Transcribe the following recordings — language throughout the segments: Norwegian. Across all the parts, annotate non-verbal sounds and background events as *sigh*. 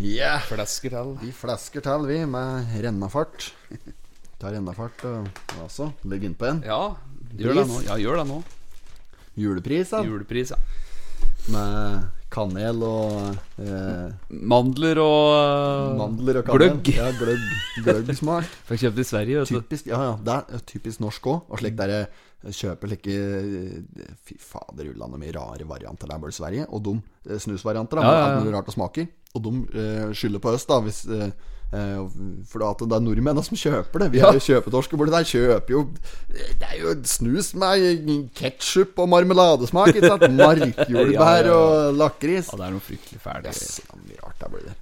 Ja, Flesker til. vi flesker til, vi, med rennafart. *laughs* Tar rennafart og altså legger innpå en. Ja, gjør det nå. Ja, gjør det nå. Julepris, da. Julepris, ja. Med kanel og eh, Mandler og uh, mandler og kanel. gløgg. Ja, gløgg. Gløggsmak. *laughs* Fikk kjøpt i Sverige, vet du. Typisk, ja, ja, det er typisk norsk òg. Og slik der jeg kjøper slike eh, Fy fader, ulland mye rare varianter der borte i Sverige. Og de eh, snusvarianter, da, Ja, ja, ja. alt mulig rart og smaker. Og de eh, skylder på oss, da, hvis eh, eh, For at det er nordmennene som kjøper det. Vi Ja. jo kjøpetorsker borti der. Kjøper jo Det er jo snus med ketsjup og marmeladesmak. Ikke sant? *laughs* Markjordbær Ja, ja, ja. og lakris. Ja, det er noe fryktelig fælt. Yes, er mye rart der blir det.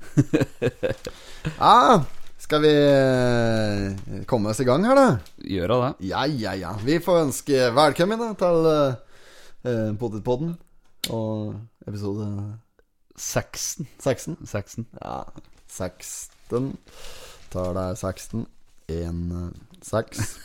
*laughs* ja, skal vi eh, komme oss i gang her, da? Gjøre det. Ja, ja, ja. Vi får ønske velkommen da, til uh, Potetpodden og episode 16. 16. 16. Ja, 16. Tar deg 16. 1, 6.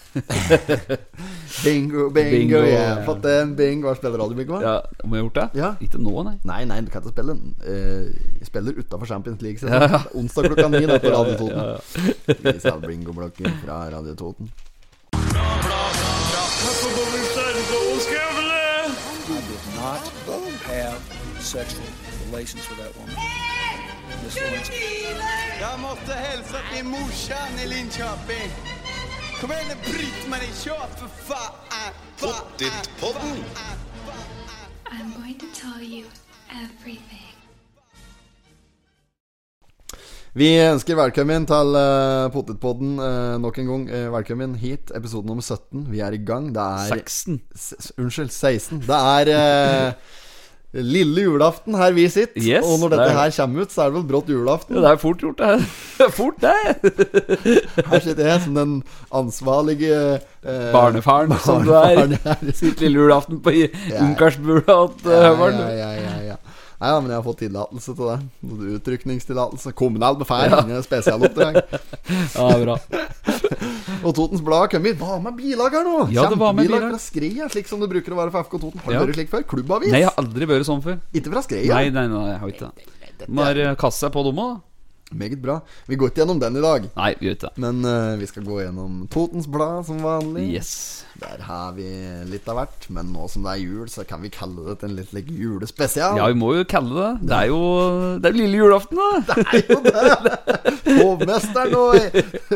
bingo, bingo, Bingo, yeah. yeah. Fått en bingo. Hva spiller radiobingo? Ja, Om jeg har gjort det? Ja. Ikke nå, nei. Nei, nei, du kan ikke spille den. Eh, jeg spiller utafor Champions League. Ja, ja. *laughs* Onsdag klokka ni da, på Radio Toten. Ja, ja. Vi ser bingo-blokken fra Radio Toten. sexual relations with that woman. Miss Lewinsky. Jag måtte hilse til morsan i Linköping. Kom igjen, nu Britt-Marie, kjør, for faen! Pottitpodden. I'm going to tell you everything. Vi ønsker velkommen til uh, Potetpodden uh, nok en gang. Uh, velkommen hit, episode nummer 17. Vi er i gang. Det er 16. S s- Unnskyld, 16. Det er *laughs* lille julaften her vi sitter. Yes, og når dette er- her kommer ut, så er det vel brått julaften. Ja, det er fort gjort, det. Det *laughs* er fort, det. *laughs* Her sitter jeg som den ansvarlige eh, Barnefaren som du er. Sitter lille julaften på ungkarsbula til Ja, høveren. ja, ja, ja. Nei da, men jeg har fått tillatelse til det. Utrykningstillatelse. Kommunal befal. Ja. Spesialoppdrag. *laughs* Ja, bra. Og Totens Blad har kommet. Hva med bilag her nå? Ja, det var med bilag. fra Skreia, slik som det bruker å være for FK Toten. Har du Ja. vært slik før? Klubbavis? Nei, jeg har aldri vært sånn før. Ikke fra Skreia? Nei, nei, nei, jeg har ikke det. Må kaste seg på dem òg, Meget bra. Vi går ikke gjennom den i dag. Nei, vi gjør ikke det. Men uh, vi skal gå gjennom Totens Blad som vanlig. Yes. Der har vi litt av hvert. Men nå som det er jul, så kan vi kalle det en litt like, julespesial. Ja, vi må jo kalle det Det er jo Det er lille julaften, da. Det er jo det! Hovmesteren og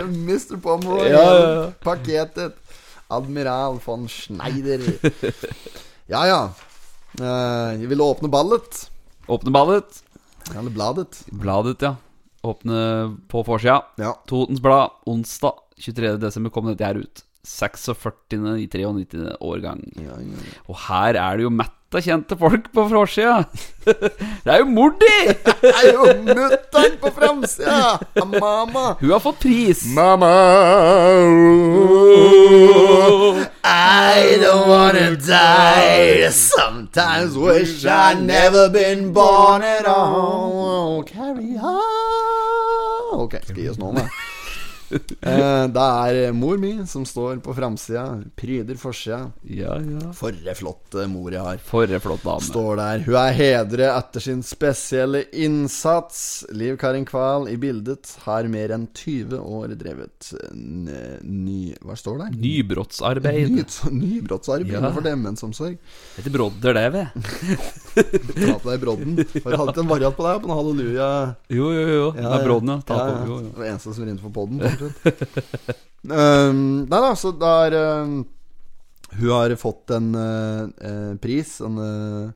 Mr. Pomeroy. Ja, ja. Paketet. Admiral von Schneider. Ja, ja. Uh, jeg vil åpne ballet. Åpne ballet. Eller bladet. Bladet, ja. Åpne på forsida. Ja. Totens Blad, onsdag 23. desember kom dette her ut. 46. i 93. årgang. Ja, ja. Og her er det jo mett av kjente folk på forsida. *laughs* Det er jo Mordi! *laughs* Det er jo mutter'n på framsida! Mamma. Hun har fått pris. Mamma I don't wanna die Sometimes wish I'd never been born at all Carry on Ok, skal gi oss noen da *laughs* Det er mor mi som står på framsida Pryder forsida Ja, ja. For en flott eh, mor jeg har Forre flott dame. Står der Hun er hedret etter sin spesielle innsats Liv Karin Kval i bildet Har mer enn 20 år drevet Ny... Hva står det? Nybrottsarbeid. Ny, nybrottsarbeid Ja. for demensomsorg. Heter Brodder, det, vi. *laughs* Ta på deg brodden. Har du hatt en variant på deg? På en halleluja? Jo, jo, jo. Det er brodden, ja. Ta Ja, på. Jo, jo. Det var eneste som rinner for podden. Um, nei da, så det er um, Hun har fått en uh, uh, pris. En uh,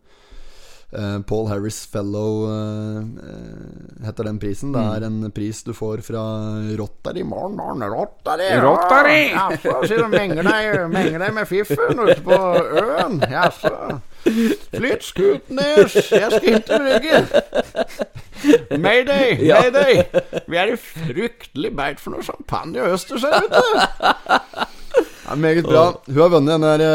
Paul Harris Fellow uh, heter den prisen. Det er en pris du får fra Rotary. Morn, morgen, Rotary! Rotary! Jaså, så sier du menger deg, menger deg med fiffen ute på øen. Jaså. Flytt Skutnes, jeg skal Brygge. Mayday, *laughs* mayday. Vi er i fryktelig beit for noe champagne og østers her, vet du. Ja, meget bra. Hun har vunnet den der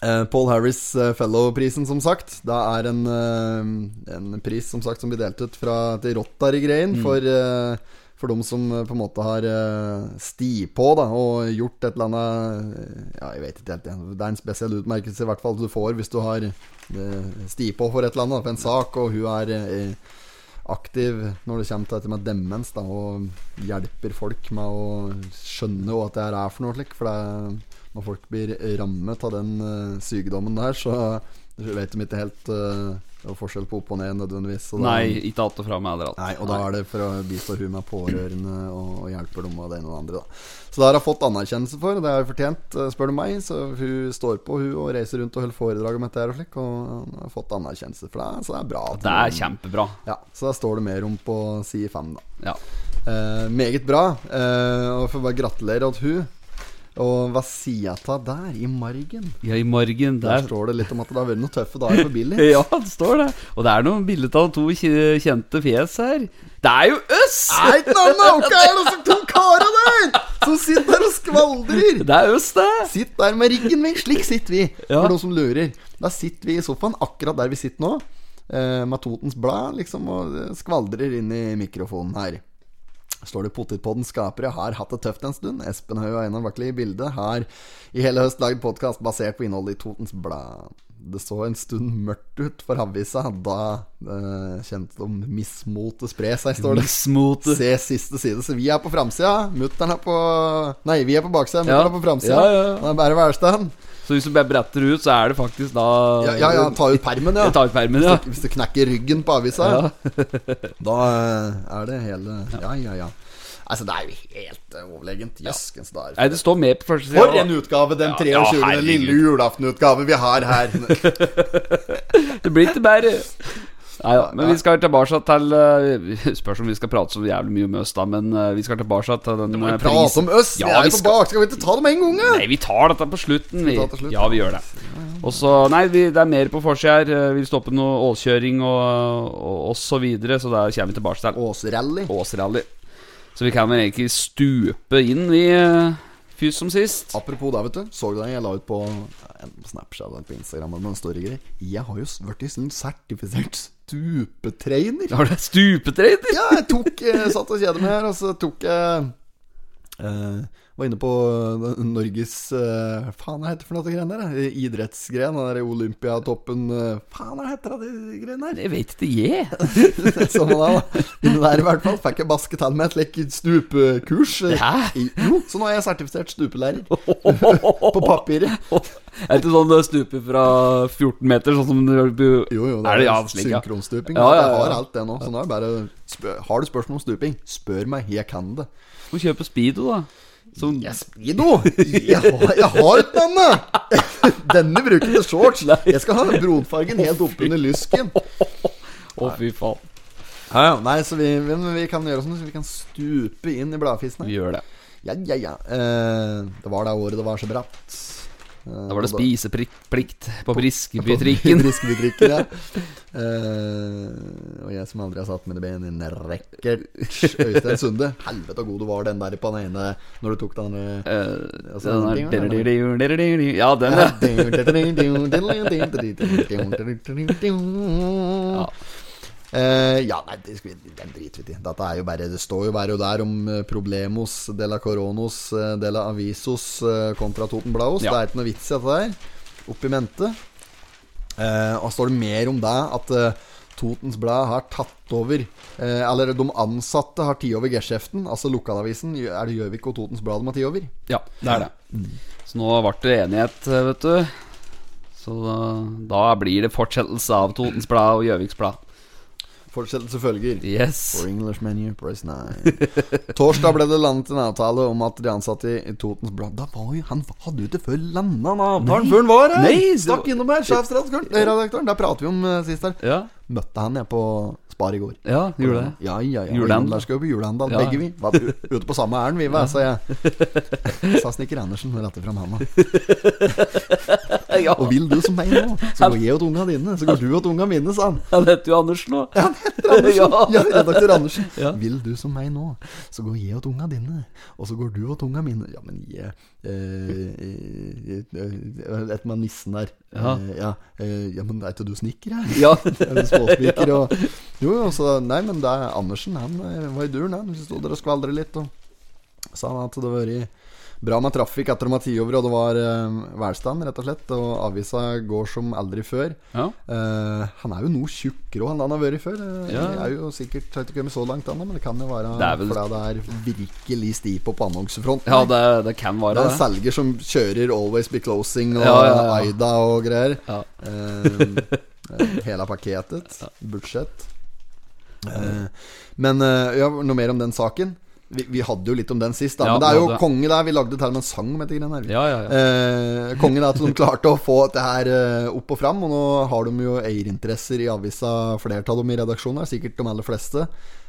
eh, Paul Harris eh, Fellow-prisen, som sagt. Det er en, uh, en pris som sagt som blir delt ut fra, til Rotary-greien for eh, for de som eh, på en måte har eh, sti på da og gjort et eller annet eh, Ja, jeg vet ikke helt. Det er en spesiell utmerkelse i hvert fall du får hvis du har sti på for et eller annet, for en sak, og hun er aktiv når det kommer til dette med demens, da, og hjelper folk med å skjønne hva det her er for noe slik. For det, når folk blir rammet av den sykdommen der, så vet de ikke helt uh, det var forskjell på opp og ned nødvendigvis. Da- Nei, ikke alt og fra meg heller. alt. Nei, og da er det for å bistå hun med pårørende og, og hjelper dem og det ene og det andre. Da. Så det har hun fått anerkjennelse for, det har hun fortjent, eh, spør du meg. Så hun står på, hun, og reiser rundt og holder foredrag om dette her og slik, og har fått anerkjennelse for det. Så det er bra. Det er kjempebra. Ja, så der står det mer om på side fem, da. Ja. Eh, meget bra. Eh, og får bare gratulere til hun. Og hva sier til der, i margen? ja, i margen Der der står det litt om at det har vært noen tøffe dager for Billy. *laughs* Ja, det står det. Og det er noen bilder av to kjente fjes her. Det er jo øss! Nei, Nanna! Hva er det som to karer der? Som sitter der og skvaldrer? Det er øss, det. Sitt der med ryggen min. Slik sitter vi, Ja. for noen som lurer. Da sitter vi i sofaen, akkurat der vi sitter nå, eh, med Totens Blad, liksom, og eh, skvaldrer inn i mikrofonen her. Står det Potetpodden skapere har hatt det tøft en stund. Espen Høie og Einar Vakli i bildet har i hele høst lagd podkast basert på innholdet i Totens Blad. Det så en stund mørkt ut for avisa da eh, kjente de mismotet spre seg, står det. Mismote. Se siste side. Så vi er på framsida. Mutter'n er på Nei, vi er på baksida. Ja. Er på framsida. Ja, ja, ja. Det er bare værstand. Så hvis du bare bretter ut, så er det faktisk da Ja, ja, ja, ta ut permen, ja. Ta *laughs* tar ut permen, ja. Hvis du knekker ryggen på avisa, da eh, er det hele Ja, ja, ja. Altså, det er jo helt uh, overlegent. Jøskens dager. Nei, det står med på første side. For en utgave, den 23. ja, lille julaftenutgave vi har her. *laughs* Det blir ikke bedre. *laughs* Nei da, men vi skal tilbake til uh, Spørs om vi skal prate så jævlig mye om Øst, da, men eh, vi skal tilbake til den prisen. Prate om oss! vi er jo på skal- bak. Skal vi ikke ta det med en gang? Nei, vi tar dette på slutten. Vi. slutt? Ja, vi gjør det. Og så, nei, vi, det er mer på forsida her. Eh, Vi stoppe noe åskjøring og, og, og så videre, så da kommer vi tilbake til Åsrally. Åsrally. Så vi kan vel egentlig stupe inn, vi, Fys som sist. Apropos det, vet du. Så du det jeg la ut på en Snapchat eller på Instagram? Jeg har jo blitt sånn sertifisert stupetrener. Har du stupetrener? Ja, jeg tok jeg Satt og kjedet meg her, og så tok jeg eh, Var inne på eh, Norges uh, Faen, hva heter det for noe det greiene der? Idrettsgren. Den der Olympiatoppen uh, Faen, hva heter det de greiene der? Jeg vet ikke, jeg. *laughs* Sånn da, da. Inni der i hvert fall fikk jeg basket til med et slikt stupekurs. Ja. Jo, så nå er jeg sertifisert stupelærer. *laughs* På papiret. Er det ikke sånn stupe fra 14 meter, sånn som du Jo, jo, Er det ja, slik, ja. synkronstuping. Ja, ja, ja. Jeg har alt det nå. Så nå er det bare Har du spørsmål om stuping, spør meg. Jeg kan det. Må kjøpe speedo, da. Som Ja, Speedo! Jeg har, jeg har ikke denne! *laughs* Denne bruker til shorts. Jeg skal ha bronfargen helt oppunder lysken. Å, fy faen. Ja, ja, nei, så vi, vi, vi kan gjøre sånn så vi kan stupe inn i bladfisen. Vi gjør det. Ja, ja, ja. Eh, det var det året det var så bratt. Eh, Da var det spiseplikt på briskebytrikken På Briskeby-trikken, ja. uh, og jeg som aldri har satt mine ben i en racket. Øystein Sunde. Helvete god du var den der på den ene når du tok den Eh, Altså, Ja, den, ja. Eh, ja, nei, det, vi- den driter vi i. Dette er jo bare Det står jo bare der om eh, problemos de la coronos eh, de la avisos kontra Toten Blaos. Ja. Det er ikke noe vits i dette der. Oppi mente. Uh, og står det mer om det at uh, Totens Blad har tatt over eh, Eller de ansatte har tatt over geskjeften. Altså lokalavisen. Er det Gjøvik og Totens Blad de har tatt over? ja, det er det. Så nå ble det enighet, vet du. Så da, da blir det fortsettelse av Totens Blad og Gjøviks Blad. Fortsettelse følger. Yes. For English menu, press 9. *laughs* Torsdag ble det landet en avtale om at de ansatte i Totens Blad Da var jo Han hadde jo ikke før landa avtalen før han var her! Nei, Stakk innom her, sjefsredaktøren. eh, redaktøren. Der prater vi om uh, sist her. Ja, Møtte han jeg på Spar i går. ja gjorde det. Ja, ja, ja. Julehandel. Skal vi på julehandel, Ja. begge vi. Var ute på samme ærend, vi, var, sa jeg. Sa snekker Andersen og retter fram handa. Ja, Og vil du som meg nå, så går jeg åt unga dine. Så går du åt unga mine, sa han. Han heter jo Andersen nå. Ja, han heter Andersen. Ja. Ja, redaktør Andersen. Vil du som meg nå, så går jeg åt unga dine. Og så går du åt unga mine. Ja, men jeg eh, eh, eh, Et med nissen der. Ja. Eh, ja, eh, ja, men ikke du snekker her? Ja. *laughs* Eller småspiker og Jo, jo, så Nei, men det er Andersen. Han eh, var i duren, han. Vi sto der og skvaldret litt. Og sa han at det hadde vært Bra med trafikk etter de har tatt over, og det var uh, velstand, rett og slett. Og avisa går som aldri før. Ja. Uh, han er jo noe tjukkere enn han har vært før. Eh, Ja. Jeg er jo sikkert vet ikke kommet så langt ennå, men det kan jo være Det vel- fordi det er virkelig sti på annonsefronten. Ja, det, det kan være det er det. er selger som kjører Always Be Closing og Ja. Aida og greier. Ja. Eh, eh, hele pakketet. Budsjett. Eh, men eh, ja, noe mer om den saken? Vi, vi hadde jo litt om den sist, da. Ja, men det er jo hadde. konge der. Vi lagde til og med en sang om dette greiene her. Ja, ja, ja. Eh, kongen der at *laughs* de klarte å få dette her eh, opp og fram. Og nå har de jo eierinteresser i avisa, Flertallet om i redaksjonen. her, Sikkert de aller fleste.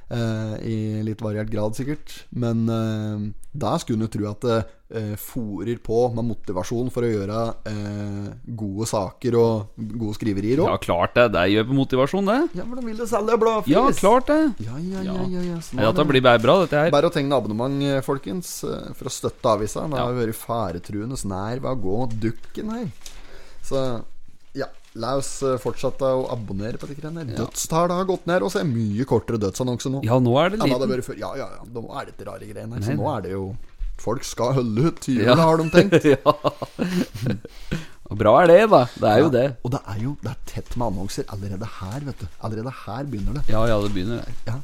eh, I litt variert grad, sikkert. Men eh, da skulle en jo tro at det uh, fòrer på med motivasjon for å gjøre eh, gode saker og gode skriverier Ja, klart det. Det gjør på motivasjon, det. Ja, hvordan vil du selge bladflis? Ja, klart det. Ja, ja, ja, ja, ja. Ja, dette det. blir bare bra, dette her. Bare å tegne abonnement, eh, folkens, eh, for å støtte avisa. Det har vært faretruende nær ved å gå dukken her. Så ja, la oss eh, fortsette å abonnere på de greiene der. Dødstallet har gått ned, og så er mye kortere dødsannonse nå. Ja, nå er det Ja, det liten før. ja, ja, ja, nå er det ikke rare greiene her. Så nå er det jo Folk skal holde ut. Jula, Ja. har de tenkt. *laughs* ja. Og bra er det, da. Det er jo det. Og det er jo det er tett med annonser allerede her, vet du. Allerede her begynner det. Ja, ja, det begynner der.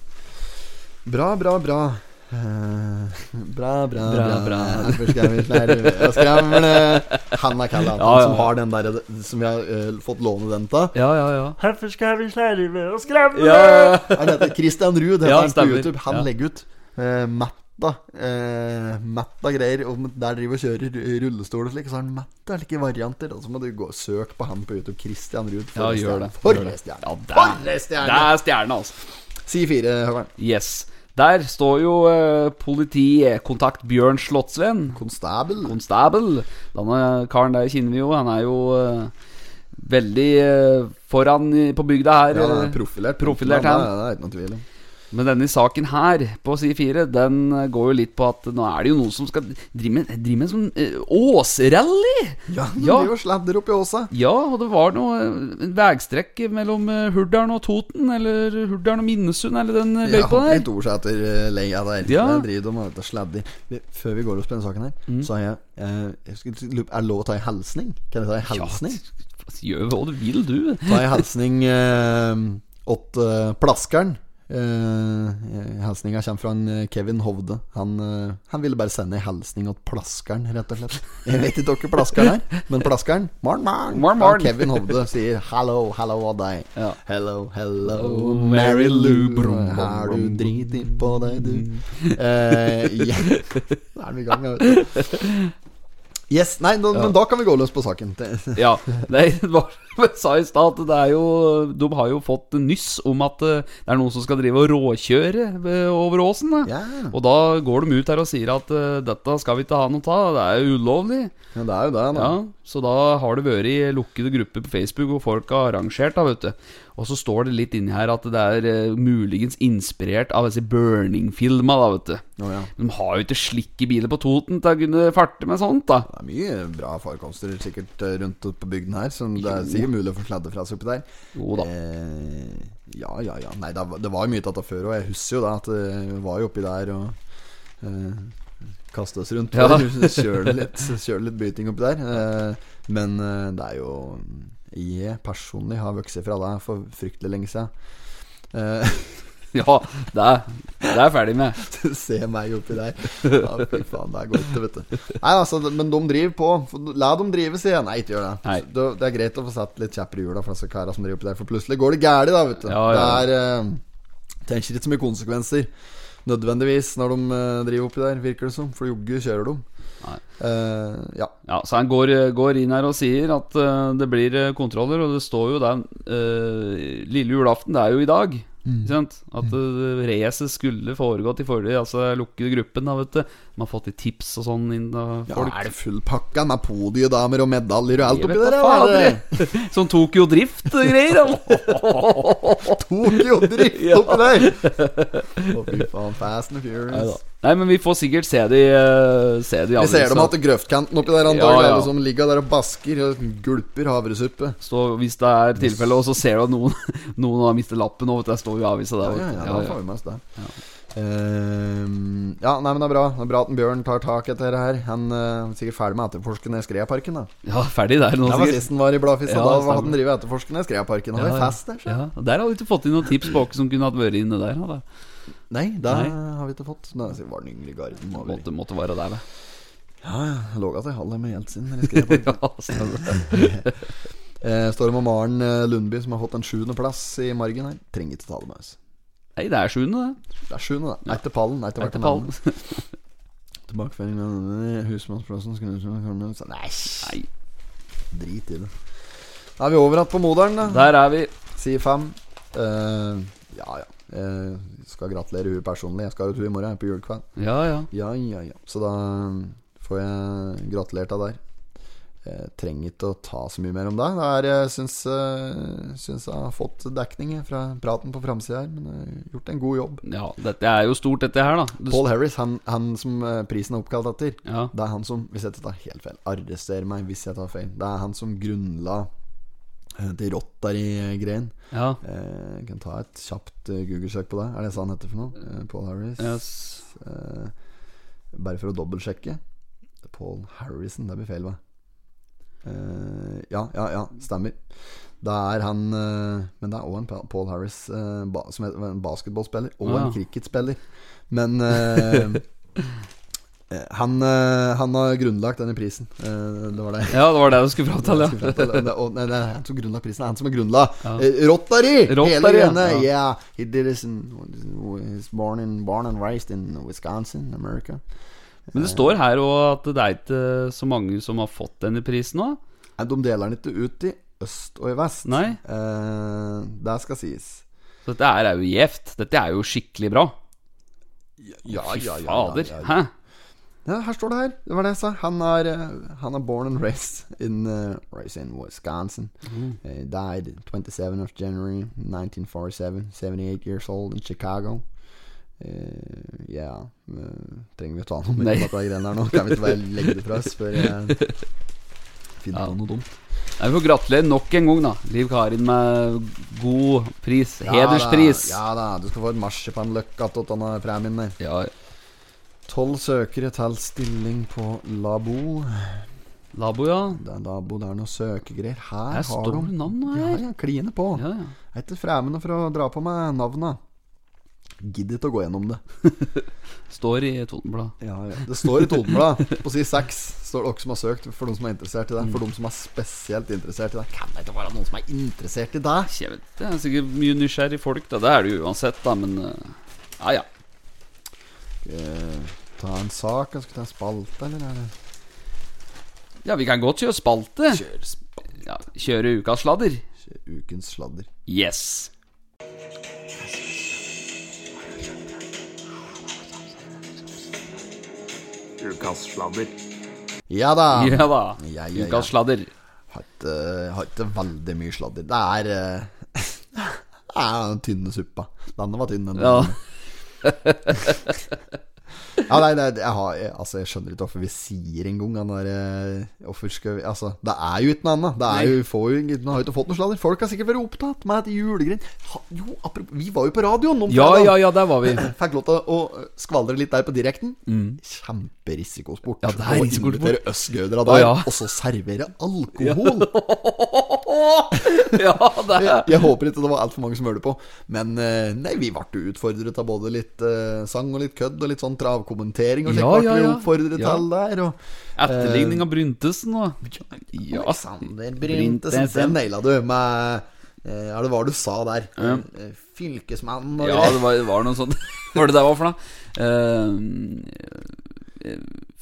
Bra, bra, bra. Eh, bra, bra, Bra, bra. bra. Hvorfor skal vi skravle? Hanna Kalla, Ja, ja, som har den der Som vi har uh, fått låne den av. Ja, ja, ja. Hvorfor skal vi slerve og skravle? Ja. Han heter Christian Ruud, heter Ja, han på. YouTube. Han Ja. legger ut eh, Matta eh, Matta greier om der driver og kjører rullestol og slik. Så har han Matta like varianter. Og så må du gå og søke på han på YouTube. Christian Ruud. Ja, gjør det. For Gjør det. stjerne. Ja, det For er, det stjerne! er stjerne, altså. Si fire, Høveren. Yes. Der står jo eh, politikontakt Bjørn Slottsven. Konstabel. Konstabel. Denne karen der kjenner vi jo. Han er jo eh, veldig eh, foran på bygda her. Ja, han eh, er profilert. profilert, han. Ja, det er ikke noe tvil om. Men denne saken her, på side 4, den eh, går jo litt på at nå er det jo noen som skal drive med, drive med sånn uh, åsrally. Ja, han Ja. driver og sladder oppi åsa. Ja, og det var noe eh, en vegstrekk mellom eh, Hurdalen og Toten, eller Hurdalen og Minnesund, eller den løypa Ja, der. der. et ordsetter uh, leia der. Ja. Der driver de og sladder. Før vi går oss på denne saken her, Mm. så har jeg, Er det lov å ta en hilsning? Kan jeg ta en hilsning? Gjør hva du vil, du. Ta en hilsning åt Plaskeren. Uh, Hilsninga kommer fra en eh, Kevin Hovde. Han, eh, han ville bare sende ei hilsning til Plaskeren, rett og slett. Jeg vet ikke hvem Plaskeren er, men Plaskeren Morn, morn. Morn, morn. Kevin Hovde sier 'hallo, hallo og deg'. Ja. Hello, hello, Oh, Mary Lou. Brum, Har du driti på deg, du? *laughs* Eh, ja. Da er vi i gang, vet du. Yes, nei, da, men da kan vi gå løs på saken. *laughs* Ja, nei, jeg sa i stad at det jo De har jo fått nyss om at eh, det er noen som skal drive og råkjøre over åsen. Da. Ja. Og da går de ut her og sier at eh, dette skal vi ikke ha noe av, det er jo ulovlig. Ja, det er jo det, da. Ja, Så da har det vært i lukkede grupper på Facebook hvor folk har arrangert, da, vet du. Og så står det litt inni her at det er eh, muligens inspirert av disse Burning-filma, da, vet du. Oh, ja. De har jo ikke slikk i biler på Toten til å kunne farte med sånt, da. Det er mye bra forekomster sikkert eh, rundt på bygden her, som det er sikkert mulig å få sladde fra seg oppi der. Jo da. Eh, ja, ja, ja. Nei, det, var- jo mye tatt av før, og jeg husker jo da at det vi var jo oppi der og eh, kaste oss rundt. Ja. *laughs* Kjøre litt, litt byting oppi der. Eh, men eh, det er jo Jeg personlig har vokst fra det for fryktelig lenge siden. Uh, *laughs* Ja, det er, det er jeg ferdig med. *laughs* Se meg oppi der. Ja, fy faen, det er godt, vet du. Nei, altså, men de driver på. La dem drive, sier jeg. Nei, ikke gjør det. Det, det er greit å få satt litt kjepper i hjula for disse kara som driver oppi der, for plutselig går det galt, da, vet du. Ja, ja. Det er uh, Tenker ikke så mye konsekvenser nødvendigvis når de uh, driver oppi der, virker det som. For jogge kjører de. Eh, ja. Ja, Så han går, går inn her og sier at uh, det blir eh, kontroller, og det står jo der uh, Lille julaften, det er jo i dag. Mm. sant? At uh, racet skulle foregått i forrige Altså lukkede gruppen, da, vet du. De har fått litt tips og sånn inn av ja, er det full pakka med podiedamer og medaljer og alt oppi der? *laughs* da *laughs* er fader. Sånn Tokyo Drift-greier. Tokyo drift *laughs* oppi der! Å, fy faen. Fast and Furious. Nei, men vi får sikkert se de, eh, se de Vi ser dem at grøftkanten oppi der Ja, antagelig ja. Alle som ligger der og basker og gulper havresuppe. Så hvis det er tilfelle, og så ser du at noen, *laughs* noen har mistet lappen, og det står jo i avisa der. Ja, ja, du. ja, da får vi med oss det. Ehm, ja, nei, men det er bra. Det er bra at Bjørn tar tak etter det her. Han uh, er sikkert ferdig med etterforskende i Skreaparken. da Ja, ferdig der nå, Det var sist han var i Bladfisk, Ja, da hadde han drevet etterforskende i Skreaparken. Ja, der, så. Ja, Der har vi ikke fått inn noen tips på hvem som kunne hatt vært inne der. Da. Nei, det har vi ikke fått. Nei, så var det Yngre Garden. må Måtte, måtte være der, det. Ja, ja. Lå til halv med Jeltsin. Ja. Eh, står det med *laughs* *laughs* Maren eh, Lundby, som har fått en sjuendeplass i margen her. Trenger ikke ta det med oss. Nei, det er sjuende, det. Det er sjuende, det. Etter pallen. Etter hvert pallen. Tilbakeføring av husmannsplassen Nei, Nei, drit i det. Da er vi over igjen på moderen, da. der er vi. Si fem. Uh, ja, ja. Eh, skal gratulere hun personlig. Jeg skal ut to i morgen, jeg er på julekveld. Ja, ja. Ja, ja, ja. Så da um, får jeg gratulert deg der. Jeg trenger ikke å ta så mye mer om det. det er, jeg syns, eh, syns jeg har fått dekning fra praten på framsida her. Men jeg har gjort en god jobb. Ja, dette er jo stort, dette her, da. Du, Paul Harris, han, han som eh, prisen er oppkalt etter, Ja. det er han som Hvis jeg tar helt feil, arrester meg hvis jeg tar feil. Det er han som grunnla eh, til i greien ja. Eh, kan ta et kjapt eh, Google-søk på det. Er det så han heter for noe? Eh, Paul Harris. Yes. Eh, bare for å dobbeltsjekke. Paul Harrison, det blir feil, hva? Ja, ja, ja, stemmer. Det er han Men det er òg en Paul Harris som er en basketballspiller. Og ja. en cricketspiller. Men *laughs* han, eh, han har grunnlagt denne prisen. Eh, det var det. Ja, det var det du skulle fram til, ja. Nei, det er han som grunnla prisen. Det er han som har grunnla Ja. eh, Rotary! Rotary, hele ja. greiene. Ja. Yeah, he did this in was born, in, born and raised in Wisconsin, America. Men det står her òg at det er ikke så mange som har fått denne prisen nå. De deler den ikke ut i øst og i vest. Nei. Eh, det skal sies. Så dette er jo gjevt. Dette er jo skikkelig bra. Ja, Fy fader. Hæ? Ja, her står det her. Det var det jeg sa. Han er, eh, han er born and raised in, uh, in Wisconsin. Mm. He died 27 of January 1947. 78 years old in Chicago. Eh, ja uh, Trenger vi å ta noe mer om greiene her nå? Kan vi ikke bare legge det fra oss før jeg *laughs* finner Ja. på noe dumt? Jeg får gratulere nok en gang, da. Liv Karin med god pris. Ja Hederspris. Da, ja da, du skal få et marsipanløkk av denne premien der. Ja, Tolv søkere til stilling på Labo. Labo, ja. Det er Labo, det er noen søkegreier. Her, jeg har de navn her. ja, kline på. Ja, ja. Jeg er ikke fremmede for å dra på meg navna. Gidder ikke å gå gjennom det. *laughs* Står i Totenbladet. Ja, ja. Det står i Totenbladet. På side seks står det dere som har søkt, for de som er interessert i det. For de som er spesielt interessert i det. Kan det ikke være noen som er interessert i det? Det er sikkert mye nysgjerrig folk, da. Det er det jo uansett, da, men eh, Ja, ja. Eh, ta en sak? Skal vi ta en spalte, eller er det Ja, vi kan godt kjøre spalte. Kjøre spalte. Ja, kjøre ukas sladder. Kjøre ukens sladder. Yes. Ukas sladder. Ja da. Ja da. Ja, ja, ja. Ukas sladder. Har ikke, har ikke veldig mye sladder. Det er uh, *laughs* Det er den tynne suppa. Denne var tynn. Den. Ja. Ja, nei, nei, jeg, har, jeg, altså, jeg skjønner ikke hvorfor vi sier engang der eh, Altså, det er jo ikke noe annet. Det er jo, får vi har jo ikke fått noe sladder. Folk har sikkert vært opptatt med et julegrin. Ha, jo, vi var jo på radioen om Ja, ja, ja, der var vi. Fikk lov til å skvaldre litt der på direkten. Kjemperisikosport. Ja, det er risikosport. invitere østgaudere der, ja. og så servere alkohol. *laughs* Ja, det er jeg håper ikke det var altfor mange som hørte på. Men eh, nei, vi ble utfordret av både litt uh, sang og litt kødd og litt sånn travkommentering. Og slik Ja, ja, ja. oppfordret Ja. til der. Og, Etterligning av Bryntesen, og Ja. Alexander Bryntesen, Bryntesen. den naila du med eh, Ja, det var det du sa der. Eh, Fylkesmannen og Ja, det var, det var noe sånt *laughs* Hva var det der var for noe? Eh, eh,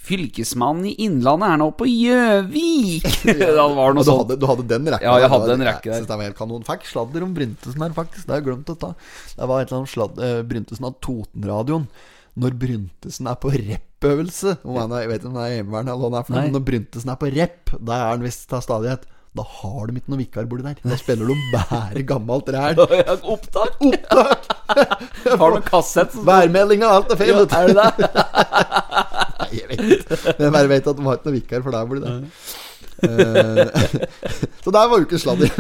Fylkesmannen i Innlandet er nå på Gjøvik! *laughs* *laughs* det var noe du hadde, du hadde den rekka Ja, jeg hadde den en rekke der. Jeg det var helt kanon. Fikk sladder om Bryntesen her, faktisk. Det har jeg glemt å ta. Det var et eller annet sladd, uh, Bryntesen av Totenradioen. Når Bryntesen er på er- Jeg vet ikke om det er hjemmevern eller hva det er for men når Bryntesen er på rep, da er han visst til stadighet. Da har de ikke noe vikarbordi der. Da spiller de bare gammelt ræl. *laughs* Opptak? Har du kassett? Værmeldinga og alt er feil. Ja, er det det? Jeg vet. Men jeg bare vet at de har ikke noen vikar for der blir det. Eh, *laughs* så der var jo ikke sladder.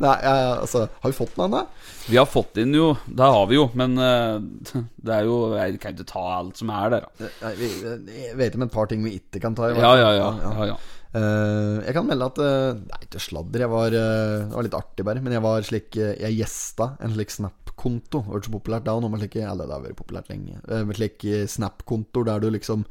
Nei, altså Har vi fått den ennå? Vi har fått inn jo Det har vi jo, men eh, *laughs* det er jo Jeg kan ikke ta alt som er der, da. Nei, vi, jeg vet om et par ting vi ikke kan ta. Ja, ja, ja. ja, ja. Uh, jeg kan melde at eh, Nei, ikke sladder. Jeg var, uh, det var litt artig, bare. Men jeg var slik Jeg gjesta en slik Snap-konto. Det vært så populært og nå med slike Eller det har vært populært lenge. Eh, Med slik eh, Snap-kontoer der du liksom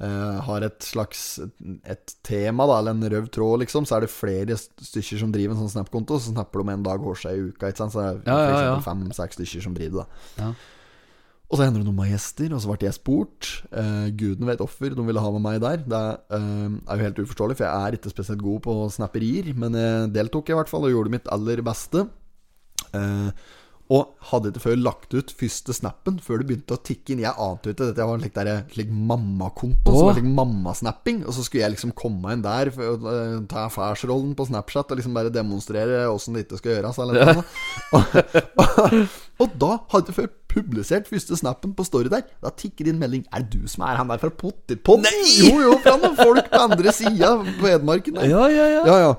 Uh, har et slags Et tema, da, eller en rød tråd, liksom. Så er det flere stykker som driver en sånn Snap-konto. Så snapper de en dag seg i uka. Ikke sant? Så det er Ja, ja, for ja. fem-seks stykker som driver det. da Ja. og så hender det noen med gjester, og så ble jeg spurt. Uh, guden vet offer, de ville ha med meg der. Det eh, er jo helt uforståelig, for jeg er ikke spesielt god på snapperier. Men jeg deltok i hvert fall, og gjorde mitt aller beste. Eh, og hadde ikke før lagt ut første snappen før det begynte å tikke inn. Jeg ante ikke dette var en slik, der- slik mammakonto, som var slik mammasnapping. Og så skulle jeg liksom komme inn der for eh, ta affærsrollen på Snapchat og liksom bare demonstrere åssen det ikke skal gjøres. Eller noe. og, og, *laughs* og da hadde jeg før publisert første snappen på Story der. Da tikker det inn melding Er det du som er han der fra Pottitpodden? Jo, jo, fra noen folk på andre sida på Hedmarken. der. Ja, ja, ja. Ja, ja.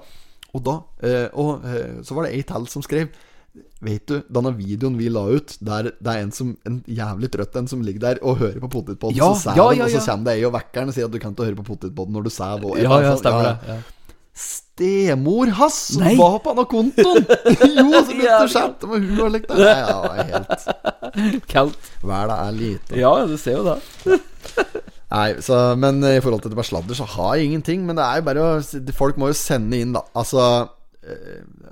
Og da eh, Og eh, så var det ei til som skrev Vet du, denne videoen vi la ut Der det er en som En jævlig trøtt en som ligger der og hører på Potetpodden Ja, Så ja, ja, og så kommer det ei og vekker den Og sier at du kan ikke høre på Potetpodden når du sover. Ja, ja, stemmer det. Ja. Stemor hans Nei. var på denne kontoen *laughs* Jo, så begynte det å chatte med hun og likt det ja, helt Kaldt. Verden er lite Ja, du ser jo det. *laughs* Nei, så, men i forhold til det med sladder Så har jeg ingenting Men det er jo bare å Folk må jo sende inn da Altså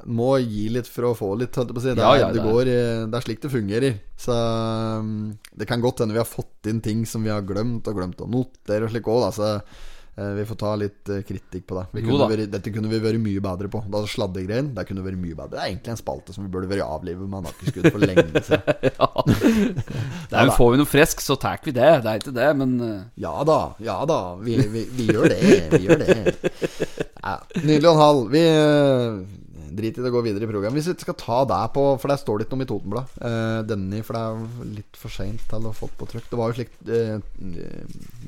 Må gi litt for å få litt det, Ja, er, ja, det, det går, eh, det er slik det fungerer. Så um, Det kan godt hende vi har fått inn ting Som vi har glemt Og glemt å notere og slik da. Så eh, vi får ta litt eh, kritikk på det vi kunne vært, Dette kunne vi vært mye bedre på Da sladdegreien Det kunne vært mye bedre Det er egentlig en spalte som vi burde vært avlivet Med nakkeskudd for lenge *laughs* siden ja. *laughs* er får vi noe frisk, så tar vi det. Det er ikke det, men eh, Ja da, ja da. Vi, vi, vi gjør det. Vi gjør det. Ja, nydelig og en halv. Vi eh, driter i det gå videre i programmet. Hvis vi skal ta deg på For der står det ikke noe om i Totenblad. Uh, denne, for det er litt for seint til å få det på trykk. Det var jo slikt uh,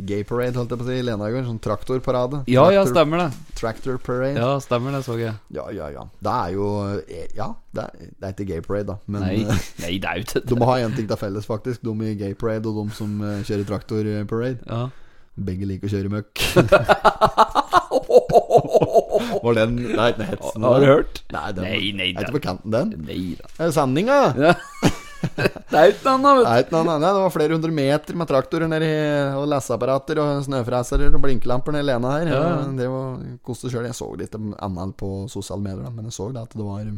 gay parade, holdt jeg på å si, i går. Sånn traktorparade. Ja, ja, stemmer det. Tractor parade. Ja, stemmer det, så jeg. Ja, ja, ja. Det er jo eh, Ja, det er, det er ikke gay parade, da. Men Nei, eh, *laughs* nei, det er jo ikke *laughs* de må ha én ting til felles, faktisk. De i gay parade og de som eh, kjører traktor parade. Ja. Begge liker å kjøre møkk. *laughs* *laughs* Var den Nei, den hetsen Har du hørt? Nei, den, Nei, nei, Er ikke på kanten, den? Nei da. Sandinga? Ja. *laughs* Det er ikke noe annet, det var flere hundre meter med traktorer nedi og leseapparater og snøfreser og blinkelamper nedi Lena her. Ja. Det var koste sjøl. Jeg så litt annet på sosiale medier, men jeg så da at det var um,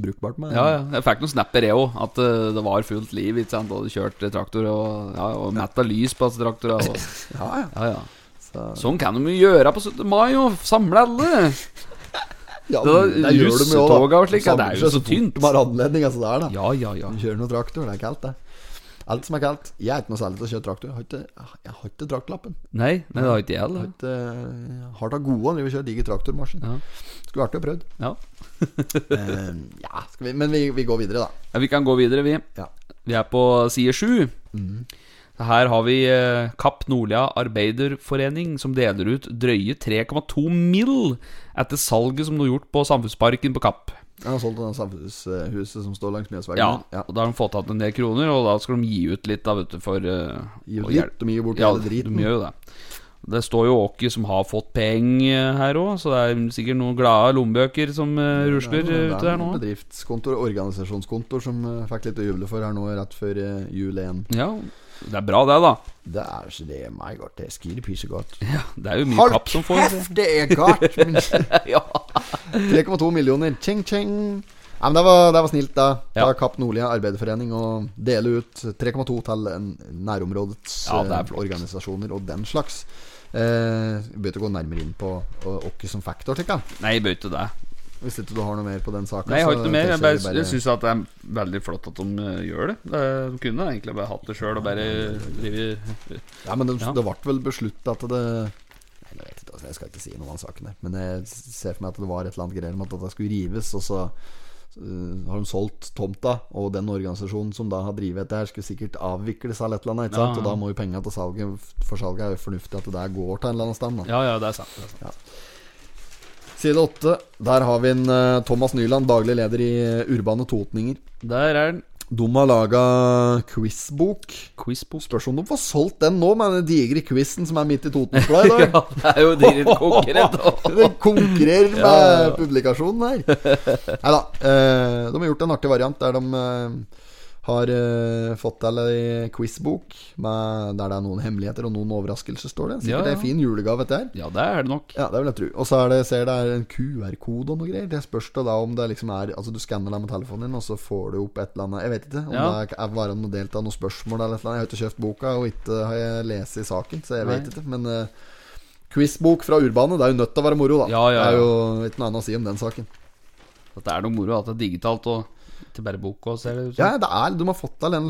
brukbart med Ja, ja. Jeg fikk noen snapper, jeg òg. At eh, det var fullt liv. Ikke sant? Og du kjørte traktor og, ja, og metta lys på disse traktorene. og- *laughs* Ja, ja. Ja, ja. Så, Sånn kan de jo gjøre på 17. mai, og samle alle. ja Det det gjør de jo, da. slik, det er jo så tynt. De har anledning, altså, det er det. Ja, ja, ja. De kjører noe traktor, det er kaldt, det. Alt som er kaldt. Jeg er ikke noe særlig til å kjøre traktor. Jeg har ikke, traktlappen. Nei, nei, det har ikke jeg heller. har har da gode å drive og kjøre diger traktormaskin. Ja. Skulle vært og prøvd. Ja. *laughs* Eh, ja, vi, men vi, vi går videre, da. ja, Vi kan gå videre, vi. Ja. Vi er på side sju. Her har vi eh, Kapp Nordlia Arbeiderforening, som deler ut drøye 3,2 mill. etter salget som ble gjort på Samfunnsparken på Kapp. Ja, solgt det samfunnshuset som står langs Mjøsvegen. Ja, ja. og Da har de fått tatt en del kroner, og da skal de gi ut litt da, vet du, for uh, Gi ut litt, de gir bort ja, hele driten. De gjør jo det. Det står jo Åki som har fått penger her òg, så det er sikkert noen glade lommebøker som uh, rusler Det er ute der nå. Bedriftskontor og organisasjonskontor som uh, fikk litt å juble for her nå rett før uh, jul 1. Ja, det er bra, det, da. Det er så det er meg godt. Det er skide godt. *laughs* Ja, Det er jo mye kapp som får kjeft, det er godt! *laughs* Men- *laughs* 3,2 millioner. Ching, ching. Ja, men det var, det var snilt, da. Ja. Da Kapp Nordlia Arbeiderforening og dele ut 3,2 til nærområdets Ja, det er eh, organisasjoner og den slags. Eh, Vi bør ikke gå nærmere inn på hvem som faktor, tenker jeg. Nei, bør ikke det. Hvis ikke du har noe mer på den saken. Nei, jeg har ikke noe mer. Jeg, bare, jeg syns det er veldig flott at de eh, gjør det. De kunne egentlig bare hatt det sjøl og bare drevet Ja, men det, Ja. det ble vel besluttet at det Jeg vet ikke, altså, jeg skal ikke si noe om saken der. Men jeg ser for meg at det var et eller annet greier om at det skulle rives, og så har de solgt tomta, og den organisasjonen som da har drevet dette her, skulle sikkert avvikles eller et eller annet. Ikke sant? Ja, ja. Og da må jo pengene til salget For salget er jo fornuftig at det der går til en eller annen sted. Da. Ja, ja, det er sant. Det er sant. Side 8. Der har vi en eh, Thomas Nyland, daglig leder i eh, Urbane Totninger. Der er den. De har laga quizbok. Quizbok. Spørs om de får solgt den nå, med den digre quizen som er midt i Totensbladet i *laughs* dag. Ja, det er jo direkte konkurrent. *laughs* Den konkurrerer med *laughs* Ja, ja. publikasjonen her. Nei da. Eh, de har gjort en artig variant der de eh, har uh, fått til ei quizbok med, der det er noen hemmeligheter og noen overraskelser, står det. Sikkert Ja, ja. en fin julegave, dette her. Ja, det er det nok. Ja, det vil jeg tro. Og så er det, ser det er en QR-kode og noe greier. Det spørs da om det liksom er Altså du skanner deg med telefonen din, og så får du opp et eller annet Jeg vet ikke om Ja. det er bare noe delt av noen spørsmål eller et eller annet. Jeg har ikke kjøpt boka, og ikke har jeg lest i saken, så jeg vet Nei. ikke. Men uh, quizbok fra Urbane, det er jo nødt til å være moro, da. Ja, ja, Det er jo ikke noe annet å si om den saken. At det er noe moro at det er digitalt og ikke bare bok òg, ser det ut som. Ja, det er, de har fått til en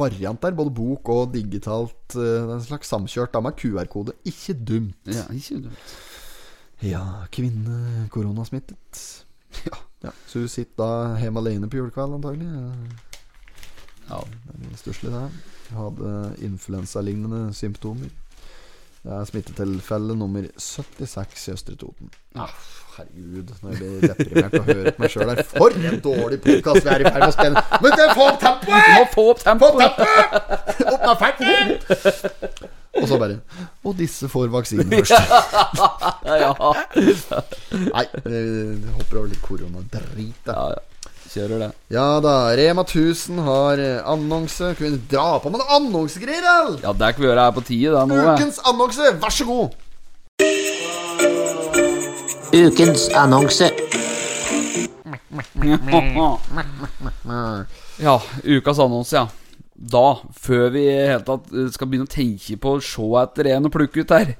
variant der, både bok og digitalt. eh, En slags samkjørt da med QR-kode. Ikke dumt. Ja, ikke dumt. Ja, kvinne koronasmittet. Ja. ja. Så du sitter da hjemme alene på julekveld, antagelig? Ja. Det er stusslig, det. Hadde influensalignende symptomer. Det er smittetilfelle nummer 76 i Østre Toten. Ah, Herregud, når jeg jeg deprimert av å høre på meg sjøl her. For en dårlig podkast vi er i ferd med å spille! Men det få opp tempoet! Du må få opp tempoet! Opp med ferten! Og så bare Og disse får vaksine *laughs* først. Ja, Nei, eh, hopper over litt koronadrit. ja, ja. Kjører det. Ja da, Rema 1000 har eh, annonse. Kan vi dra på med noen annonsegreier, da? Ja, det kan vi gjøre her på tide, da, nå. Ukens annonse, vær så god! Ukens annonse. *laughs* Ja, ukas annonse, ja. Da, før vi helt tatt eh, skal begynne å tenke på å se etter en og plukke ut her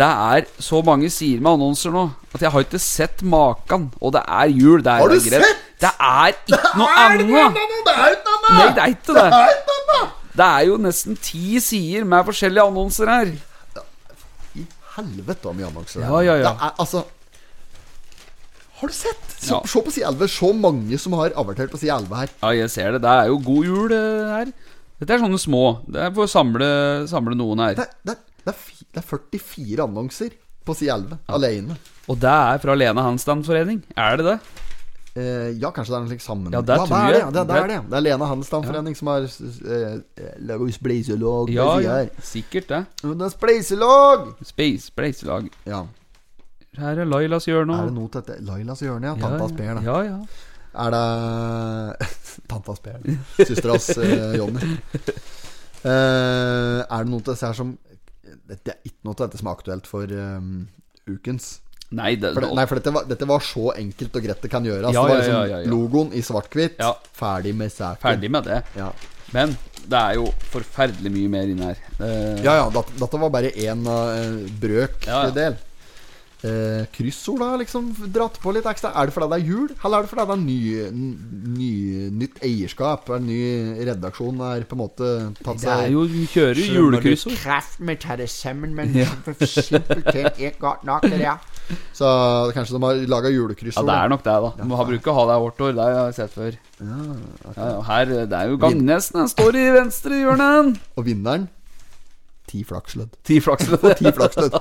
Det er så mange sider med annonser nå at jeg har ikke sett maken. Og det er jul. Det er, Har du det sett? Det er ikke noe annet! Det er ikke noe Nei, det er ikke det. Det er ikke noe Det er jo nesten ti sider med forskjellige annonser her. I helvete om mye annonser Ja, ja, ja. Er, altså Har du sett? Se, Ja. se på side 11. Så mange som har avertert på side 11 her. Ja, jeg ser det. Det er jo god jul eh, her. Dette er sånne små. Det er for å samle, samle noen her. Det, det, det, er, det er 44 annonser på side 11 alene. Og det er fra Lene Handstandforening. Er det det? Eh, ja, kanskje det er en slik sammen... Ja, det det tror det. jeg. Det, det er det. Det er Lena ja. som har eh, laga spleiselag Ja, ja, sikkert det. Det er spleiselag! Space, Spleiselag. Ja. Her er Lailas hjørne. Er det noe til dette? Lailas hjørne, ja. Ja, Tantas Per. Ja, ja. Er det *laughs* Tantas *laughs* Per. Søstera hans eh, Jonny. Eh, er det noe til disse her som Det er ikke noe av dette som er aktuelt for um, ukens. Nei, det, For det, nei, for dette var, dette var så enkelt og greit det kan gjøres. Ja, det var liksom ja, ja, logoen i svart-hvitt. Ja. Ferdig med saken. Ferdig med det. Ja. Men det er jo forferdelig mye mer inni her. Uh, Ja, ja, dette, dette var bare én uh, brøk Ja, ja. del. Eh, kryssord da? liksom dratt på litt ekstra. Er det fordi det er jul, eller er det fordi det er ny, ny, nytt eierskap? Er det ny redaksjon er på en måte tatt seg det er jo kjører jo julekryssord. Kraft med ta det sammen, men simpelthen ikke godt nok, det der. Så kanskje de har laga Ja, det er nok det, da. Du har brukt å ha det hvert år. Det har jeg sett før. Ja, ja, her, Det er jo Gangnesen. Den står i venstre hjørne. Og vinneren ti flakslodd. Ti flakslodd. *laughs* Ti flakslodd.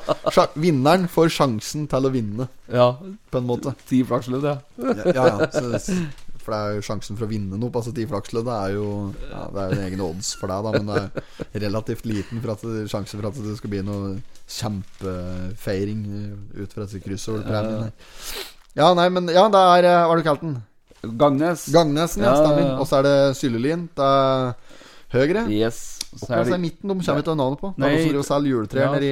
Vinneren får sjansen til å vinne, Ja, på en måte. ti flakslodd, ja. Ja, ja, ja. Så, for det er jo sjansen for å vinne noe. Altså ti flakslodd er jo ja, Det er jo en egen odds for deg, da, men det er relativt liten for at det, sjanse for at det skal bli noe kjempefeiring ut fra disse kryssordpremiene. Ja, nei, men Ja, det er eh, Hva har du kalt den? Gangnes. Gangnesen, ja. Ja, ja, Stemmer. ja. Og så er det Syllelien er høyre. Yes. Så er er det i midten? De kommer ikke til navnet på. Det er Nei. noen som selger juletrær Ja. nede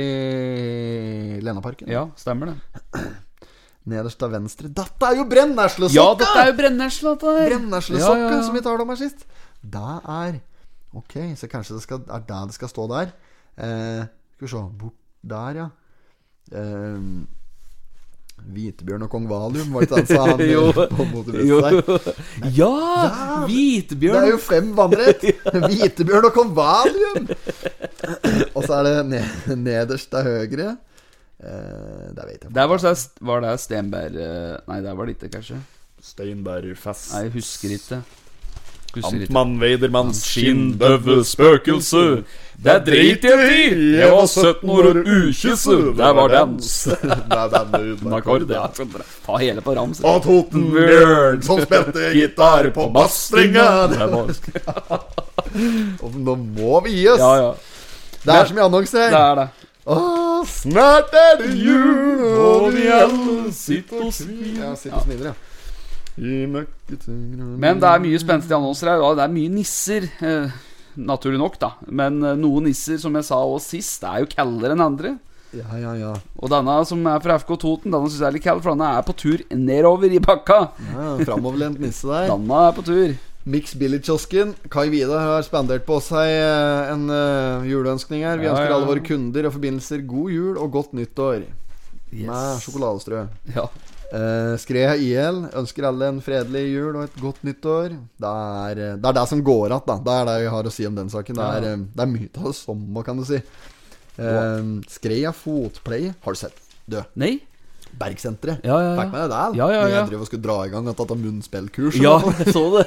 i Lenaparken. Ja, stemmer det. *clears throat* Nederst til venstre. Dette er jo brenneslesokka! Ja, dette er jo brenneslesokka. Brenneslesokka Ja, ja, ja. som vi talte om her sist. Det er Ok, så kanskje det skal, er det det skal stå der. Eh, skal vi se Bort der, ja. Eh, Hvitebjørn og kong Valium, var det ikke det han sa? Han, *laughs* Jo. på Jo. *laughs* Ja, Ja! Det er jo fem vannrett! *laughs* Hvitebjørn og kong Valium! og så er det nederst til høyre. Eh, der vet jeg Der var det, var det Stenberg eh, Nei, der var det ikke, kanskje. Steinbergfest. Nei, jeg husker ikke. Amtmann Weidermanns Skinndøve spøkelse. Det driter jeg i! Jeg var 17 år og ukysse. Det var dans. *laughs* Det er den lyden. Akkord, ja. Ta hele på rams. Og Totenbjørn som spilte gitar på *laughs* Og Nå må vi gi oss. Ja, ja. Det er så mye annonser Det er det. Åh, snart er det jul, og vi alle sitter og smiler. Ja, sitter og smiler, ja. Men det er mye spenstige annonser her. Og det er mye nisser. Eh, naturlig nok, da. Men eh, noen nisser, som jeg sa også sist, er jo kaldere enn andre. Ja, ja, ja. Og denne som er fra FK Toten, denne syns jeg er litt kald, for denne er på tur nedover i bakka. ja Framoverlent nisse der. *laughs* Denne er på tur. Mix Billy-kiosken. Kai Vidar har spandert på seg eh, en uh, juleønskning her. Vi Ja, ønsker ja. alle våre kunder og forbindelser god jul og godt nyttår. Med sjokoladestrø. Ja. Uh, Skred IL ønsker alle en fredelig jul og et godt nyttår. Det er eh, det, er det som går igjen, da. Det er det jeg har å si om den saken. Det er, eh, det er mye av det samme, kan du si. Uh, Skrea Fotplay, har du sett? Du, Nei? Bergsenteret. Ja, ja, ja. Fikk med deg det? der Ja, ja, ja. Jeg driver og skulle dra i gang dette munnspillkurs. Ja, jeg så det.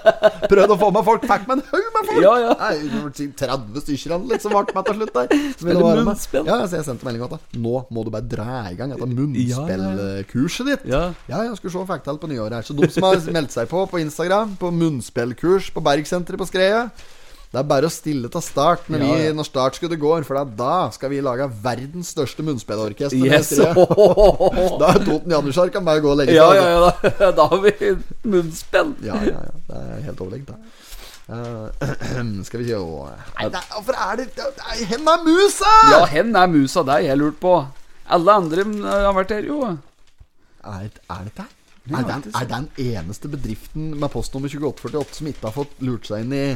*laughs* Prøvde å få med folk. Fikk meg en haug med folk! Ja, ja. Nei, det var si 30 stykker liksom ble med til slutt der. som *laughs* ville Spille være med. munnspill. Ja, så jeg sendte melding om at nå må du bare dra i gang dette munnspillkurset ditt. Ja. Ja, jeg skulle se hva fikk til på nyåret her. Så de som har meldt seg på på Instagram, på munnspillkurs på Bergsenteret på Skreia det er bare å stille til start når, vi, når startskuddet går, for er da skal vi lage verdens største munnspillorkester. Yes. *laughs* Da er Toten Janusjar kan bare gå og legge seg. Ja, altså. ja, ja. *laughs* Da, har vi munnspill. Ja, ja, ja. Det er helt overlegent, det. *clears throat* Uh, skal vi se Nei, det hvorfor er det det er- Hen er musa! Ja, hen er musa Det er jeg lurt på. Alle andre mm, har vært her, jo. Er, er det der? Er den, er den eneste bedriften med postnummer 2848 som ikke har fått lurt seg inn i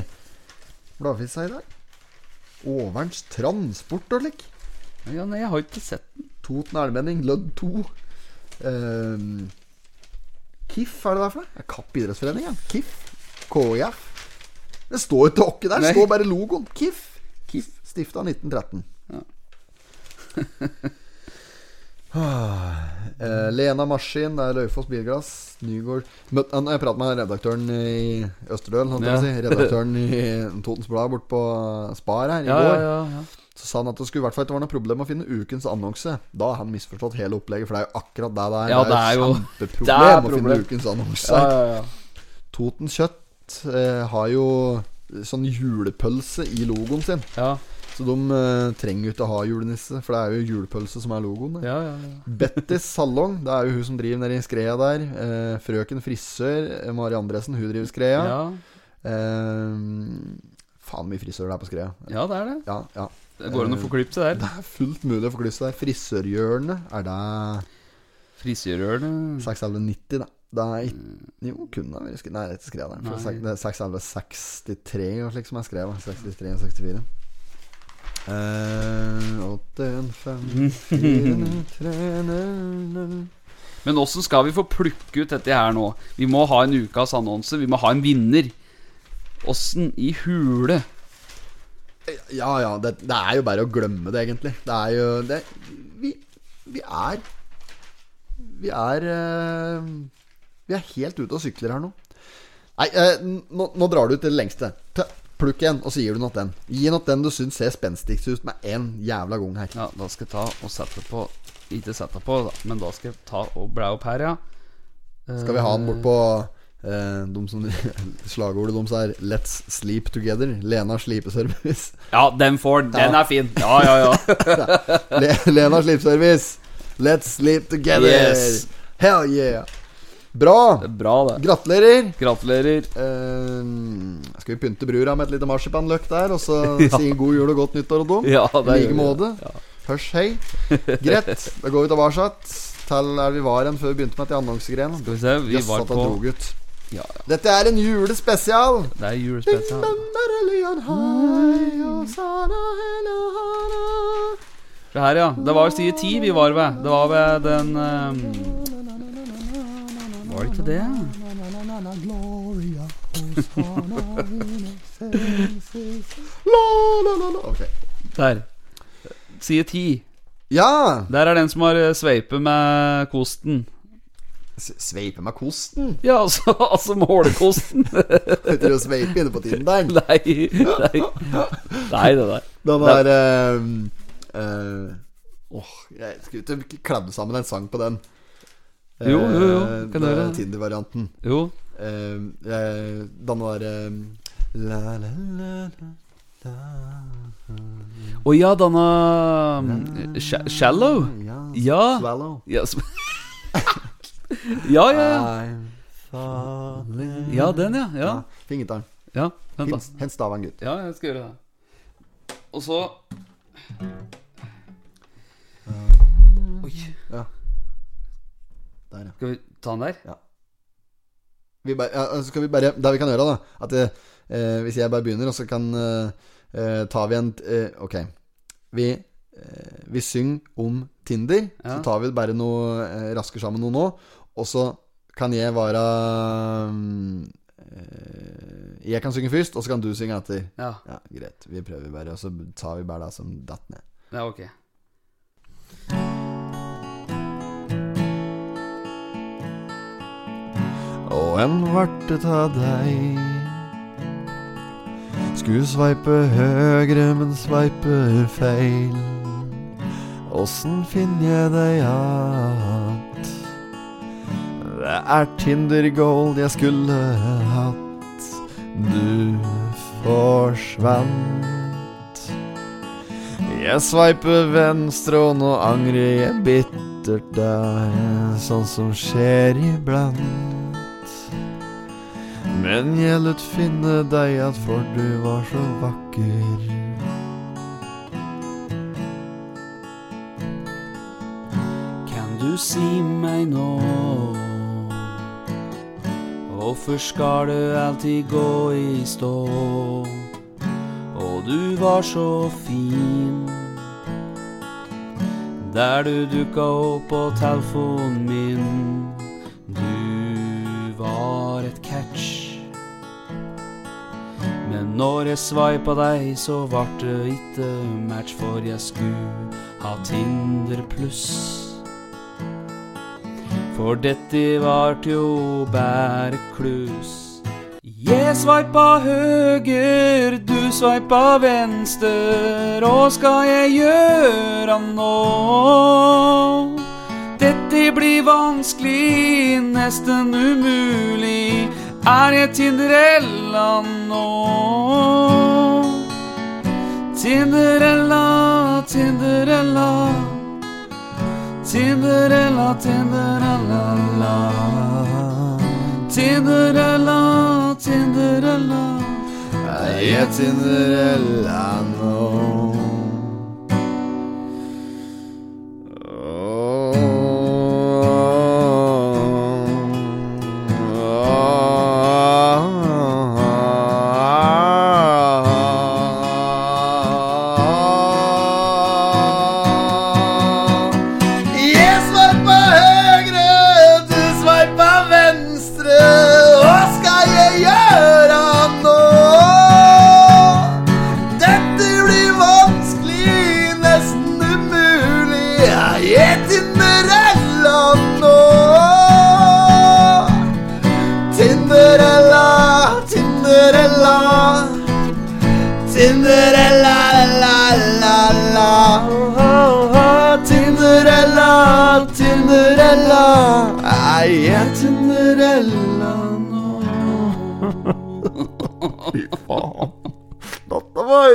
bladfissa i dag? Overens transport og slik. Ja, nei, jeg har ikke sett den. Toten Almenning, Lødd 2. Um, KIF, er det der for noe? Kapp idrettsforening, ja. KIF. KIF. Det står ikke åkke der, det står bare logoen. KIF. KIF. Stifta 1913. Ja. *laughs* Eh, Lena Maskin, det er Løyfoss Bilglass. Nygård han- Jeg pratet med redaktøren i Østerdøl, Ja. si. Redaktøren i Totens Blad borte på Spar her i Ja, går. ja, ja, ja. Så sa han at det skulle i hvert fall ikke være noe problem å finne ukens annonse. Da har han misforstått hele opplegget, for det er jo akkurat det det er. Ja, det er jo- kjempeproblem å finne ukens annonse. ja, ja, ja. Toten Kjøtt eh, har jo sånn julepølse i logoen sin. ja. Så de uh, trenger jo ikke å ha julenisse, for det er jo julepølse som er logoen. ja, ja, ja. *laughs* Bettys salong, det er jo hun som driver nede i Skreia der. Uh, frøken frisør, eh, Mari Andresen, hun driver Skreia. Ja, Uh, faen mye frisører det er på Skreia. ja, det er det. Ja, ja. Det går an å få klippet seg Det er fullt mulig å få klysse der. Frisørhjørnet, er det Frisørhjørnet 690, da? Det er ikke Jo, kunne det vært Nei, det er ikke skrevet der. For Nei. sek- Det er 61163 og slik som er skrevet. 63 og 64. Eh, 8, 1, 5, 4, 9, 3, 0, 0. Men åssen skal vi få plukke ut dette her nå? Vi må ha en ukas annonse. Vi må ha en vinner. Åssen i hule Ja, ja. Det, det er jo bare å glemme det, egentlig. Det er jo det, vi, vi er Vi er eh, Vi er helt ute og sykler her nå. Nei, eh, nå, nå drar du til det lengste. Ta- Plukk en, og så gir du nok den. Gi nok den du syns ser spenstigst ut med en jævla gang her. Ja, da skal jeg ta og sette på Ikke sette på, da, men da skal jeg ta og blæ opp her, ja. Skal vi ha den bort på eh, de som *laughs* Slagordet deres er 'Let's sleep together'. Lena slipeservice. Ja, den får Den er fin. Ja, ja, ja. *laughs* Le Lena slipeservice. Let's sleep together. Yes. Hell yeah. Bra. Det er bra, det. Gratulerer. Gratulerer. Uh, skal vi pynte brura med et lite marsipanløk der, og så *laughs* si god jul og godt nyttår og dum? Ja, I like måte. måte. Hørs hei. Greit. Da går vi tilbake til der vi var igjen før vi begynte med de annonsegreien. Skal vi se, vi Jøss, var på. Ja, ja. Dette er en julespesial. Det er julespesial. Det her, ja. Det var side ti vi var ved. Det var ved den ehm, Var det ikke det? okay. Der. Side ti. Ja! Der er den som har eh, sveipet med kosten. Sveipe med kosten? Ja, altså, *laughs* altså målekosten. *laughs* Heter det å sveipe inne på Tinderen? *laughs* nei, nei. Nei, det der. Den der uh, uh, oh, jeg skulle ikke klemme sammen en sang på den. Jo, jo, jo, Eh, kan det være er? Tinder-varianten. Jo. Eh, den der eh, la, la, la, la. Å ja, denne um, Sh- Shallow? Ja. Ja. Swallow. Ja, *laughs* ja, ja, ja. I'm falling Ja, den, ja. Ja, Fingertaren. ja vent, da. Hent- staven, gutt. Ja, jeg skal gjøre det. Og så Oi. Der, ja. Skal vi ta den der? Vi bare, ja, så skal vi bare Det vi kan gjøre, da At eh, Hvis jeg bare begynner, og så kan eh, eh, Tar vi en eh, Ok. Vi, eh, vi synger om Tinder. Ja. Så tar vi bare noe eh, rasker sammen noe nå. Og så kan jeg være Jeg kan synge først, og så kan du synge etter. Ja. Ja, Greit. Vi prøver bare, og så tar vi bare det som datt ned. Ja, ok. Og en varte ta deg. Skulle sveipe høgre, men sveiper feil. Åssen finner jeg deg att? Det er Tinder Gold jeg skulle hatt. Du forsvant. Jeg sveiper venstre, og nå angrer jeg bittert Det er sånn som skjer iblant men jeg lot finne deg at for du var så vakker. Kan du si meg nå Hvorfor skal du alltid gå i stå? Og du var så fin Der du dukka opp på telefonen min når jeg sveipa deg, så vart det ikke match, for jeg skulle ha Tinder pluss. For dette vart jo bare klus. Jeg sveipa høger, du sveipa venstre. Hva skal jeg gjøre nå? Dette blir vanskelig, nesten umulig. Er jeg Tinderella nå? Tinderella, Tinderella. Tinderella, Tinderella. Tinderella, Tinderella. Er jeg Tinderella nå?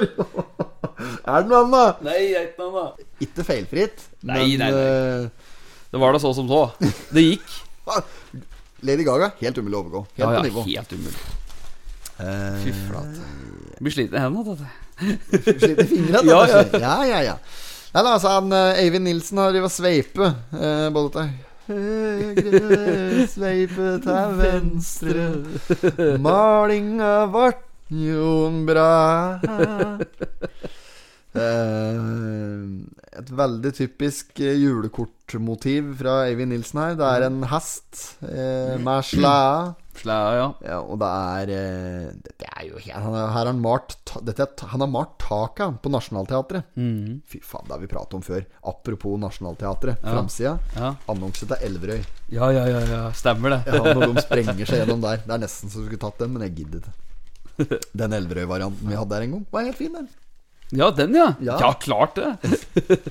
*laughs* Er det noe annet? Nei, er ikke noe annet. Ikke feilfritt, Nei, men nei, nei. eh, Det var da så som så. Det gikk. *laughs* Lady Gaga, helt umulig å overgå. Helt Ja, ja, nivå. helt umulig. Eh, Fy flate. Blir sliten i hendene. Sliter i fingrene, *laughs* Ja, ja, ja. ja. ja, ja. Nei, da, altså, han, eh, Eivind Nilsen har drevet og sveipe eh, både til høyre, sveipe til venstre. Malinga vart jo bra. *laughs* Eh, et veldig typisk eh, julekortmotiv fra Eivind Nilsen her. Det er en hest eh, med slede. Slea, ja. Ja, og det er Det er jo han er- Her har han malt dette Han har malt taket på Nationaltheatret. Fy faen, det har vi pratet om før. Apropos Nationaltheatret. Framsida. Ja. Annonse til Elverøy. ja, ja, ja, ja. Stemmer det. Ja, når de *laughs* sprenger seg gjennom der. Det er nesten så du skulle tatt den, men jeg gidder ikke. *laughs* Den Elverøy-varianten vi hadde der en gang, var helt fin, den. Ja, den, ja. Ja. Ja, klart det.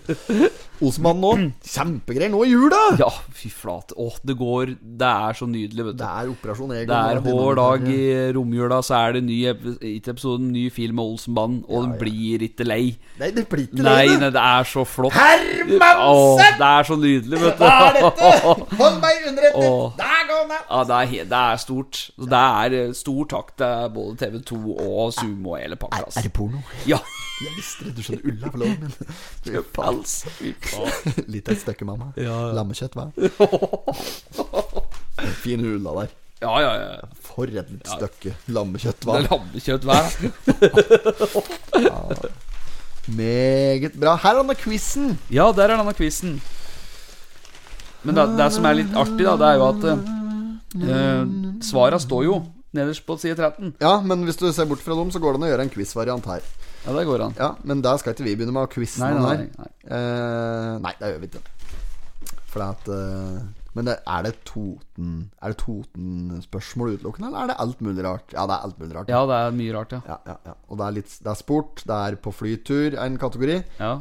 *laughs* Osman nå. Kjempegreier nå i jula! Ja, fy flate. Åh, det går Det er så nydelig, vet du. Det er Operasjon Egon. Det er hver dag i romjula, så er det ny ikke episoden, ny film med Olsenbanden, og den blir ikke lei. Nei, det blir ikke Nei, det. nei, det er så flott. Hermansen! Åh, det er så nydelig, vet du. Hva er dette? Hold meg underrettet! Der går den! Ja, det er, det er stort. Det er eh, stor takk til både TV2 og Sumo og hele pakka. Er, er det porno? Ja. *laughs* Jeg visste det. Du skjønner Ulla for loven min. Du er fals. Litt av et stykke, mamma. Ja. Lammekjøtt, hva? *laughs* Fin Ulla der. Ja, ja, ja. For et stykke lammekjøtt, Det hva? er lammekjøtt hver. *laughs* Meget bra. Her er denne quizen. Ja, der er denne quizen. Men det, det som er litt artig, da, det er jo at eh, Svara står jo nederst på side 13. Ja, men hvis du ser bort fra dem, så går det an å gjøre en quizvariant her. Ja, det går an. Ja, Men der skal ikke vi begynne med å quize Nei, noen her. nei, nei. Eh, nei, det gjør vi ikke. For at uh, Men det, er det Toten Er det Toten-spørsmål utelukkende, eller er det alt mulig rart? Ja, det er alt mulig rart. Ja, det er mye rart, ja. Ja, ja, ja. Og det er, litt, det er sport, det er på flytur en kategori.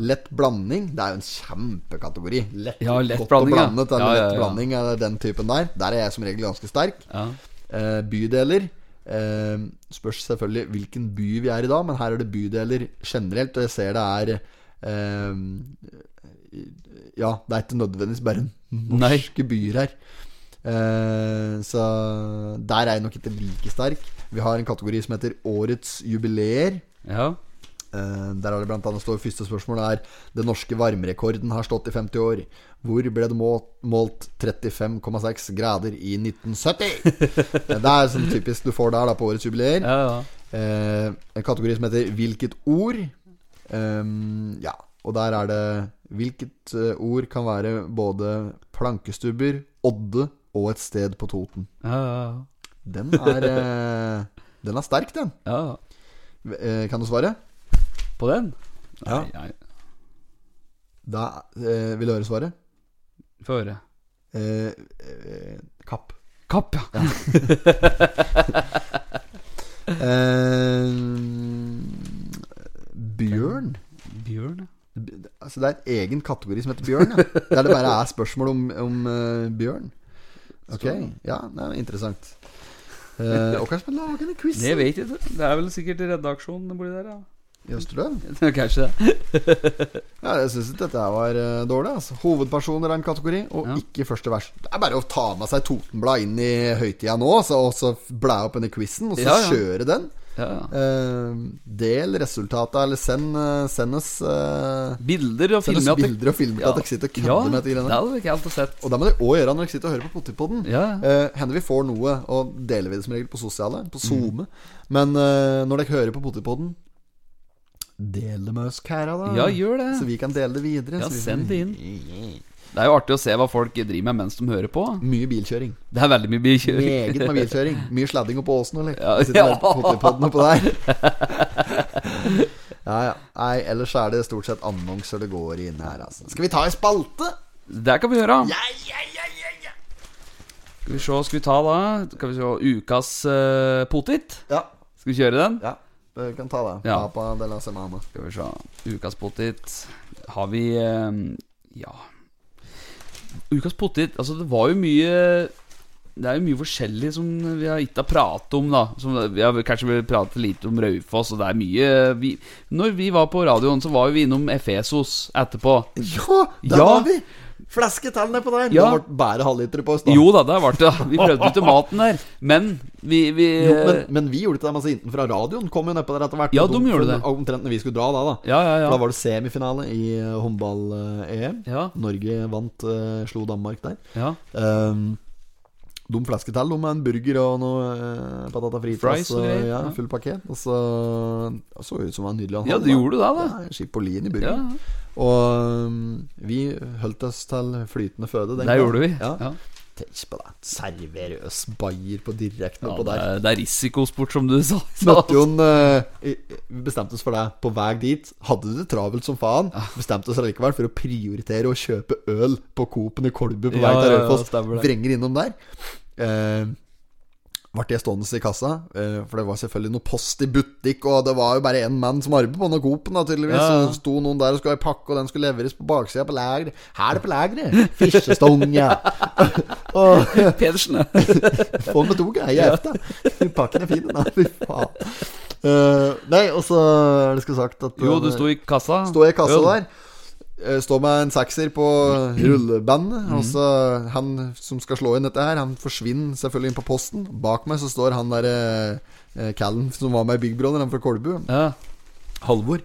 Lett blanding, det er jo en kjempekategori. Lett, Ja, lett godt blanding, å blande, eller Ja, ja, lett blanding er den typen der. Der er jeg som regel ganske sterk. ja. Uh, bydeler. Eh, spørs selvfølgelig hvilken by vi er i da, men her er det bydeler generelt. Og jeg ser det er eh, Ja, det er ikke nødvendigvis bare norske byer her. Eh, så der er jeg nok ikke like sterk. Vi har en kategori som heter Årets jubileer. ja. Eh, der er det blant annet står første spørsmål er Den norske varmerekorden har stått i 50 år. Hvor ble det målt, målt 35,6 grader i 1970? *laughs* det er sånn typisk du får der da på årets jubileer. ja, ja. Eh, en kategori som heter 'Hvilket ord?' Ehm, ja, og der er det Hvilket eh, ord kan være både plankestubber, odde og et sted på Toten? ja, ja. Den er eh, Den er sterk, den. ja. Eh, kan du svare? På den? Ja. Nei, nei. Da eh, vil du høre svaret. Få høre. Eh, eh, kapp. Kapp, ja. *laughs* Eh, bjørn. Bjørn, ja. Altså Det er et egen kategori som heter bjørn. Ja. Der det bare er spørsmål om, om uh, bjørn. Ok, ja, det er interessant. Eh, og kanskje lager en quiz Det vet jeg ikke. Det er vel sikkert redaksjonen det der, ja. I *laughs* Kanskje det. *laughs* Ja, jeg syns dette var uh, dårlig. Altså. Hovedpersoner er en kategori, og Ja. ikke første vers. Det er bare å ta med seg Totenblad inn i høytida nå, så, og så blæ opp denne quizen, og så Ja, ja. kjøre den. Eh, del resultatet, eller send, eh, send oss uh, Bilder og filmer. bilder og filmer til at dere sitter og kødder ja, med dette det greiene. ikke helt sett. Og det må dere òg gjøre når dere sitter og hører på Pottipodden. Ja. Hender vi får noe, og deler vi det som regel på sosiale, på Mm. Men når dere hører på Pottipodden, del det med oss, kæra, da. Ja, gjør det. Så vi kan dele det videre. Ja, send det inn. *laughs* Det er jo artig å se hva folk driver med mens de hører på. Mye bilkjøring. Det er veldig mye bilkjøring. Meget med bilkjøring. Mye sladding oppå åsen, eller? Ja, Sitter ja. potipodden oppå der. *laughs* ja, ja. Nei, ellers er det stort sett annonser det går inn her, altså. Skal vi ta ei spalte? Det kan vi gjøre. Ja, ja, ja, ja, ja. Skal vi se, skal vi ta da Skal vi se ukas uh, potet? Ja, Skal vi kjøre den? ja. Vi kan ta det. Ja. Papa de la semana. Skal vi se. Ukas potet har vi eh, Ja. Ukas potet Altså, det var jo mye Det er jo mye forskjellig som vi har ikke har pratet om, da. Som vi har kanskje pratet lite om Raufoss, og det er mye vi, Når vi var på radioen, så var jo vi innom Efesos etterpå. Ja, der Ja. var vi! Flesketall nedpå der. Ja. Det ble bare halvliter på oss, da. Jo da, det ble det. *laughs* Vi prøvde ut til maten der. Men vi, vi Jo, men, men vi gjorde ikke det. Altså, jentene fra radioen kom jo nedpå der etter hvert. Ja, de gjorde det. Omtrent når vi skulle dra da, da. Ja, ja, ja. For da var det semifinale i eh, håndball-EM. Ja. Norge vant, uh, slo Danmark der. ja. Ehm, de flasker til, med en burger og noe eh, patata fritas. Og greier, ja, ja. full pakket. Og så det så ut som det var nydelig å. Ja, det gjorde det, da. Ja, Chipolini Ja, burger. Og um, vi holdt oss til flytende føde. den det gjorde vi. Ja. Ja. Tenk på det. Serverøs bayer på direkten Ja, oppå der. er, det er risikosport, som du sa. *laughs* Møtte jo en eh, i- Vi bestemte oss for det på vei dit. Hadde det travelt som faen. Bestemte oss allikevel for å prioritere å kjøpe øl på Coop-en i Kolbu på vei Ja, til ja, ja, Raufoss. det. Vrenger innom der. Eh, ble jeg stående i kassa, eh, for det var selvfølgelig noe post i butikk, og det var jo bare én mann som arbeidet på denne Coop-en, tydeligvis. Ja. Så sto noen der og skulle ha ei pakke, og den skulle leveres på baksida på lageret. Her er det på lageret! Fiskestonge. *laughs* Pedersen, *laughs* få med to greier efter. Pakken er fin, da. Fy faen. Eh, nei, og så er det skulle sagt at Jo, du sto i kassa. Sto i kassa der. Eh, Står med en sekser på rullebandet. Mm. Og så han som skal slå inn dette her, han forsvinner selvfølgelig inn på posten. Bak meg så står han der eh, Callen som var med i Big Brother, han fra Kolbu. Ja. Halvor.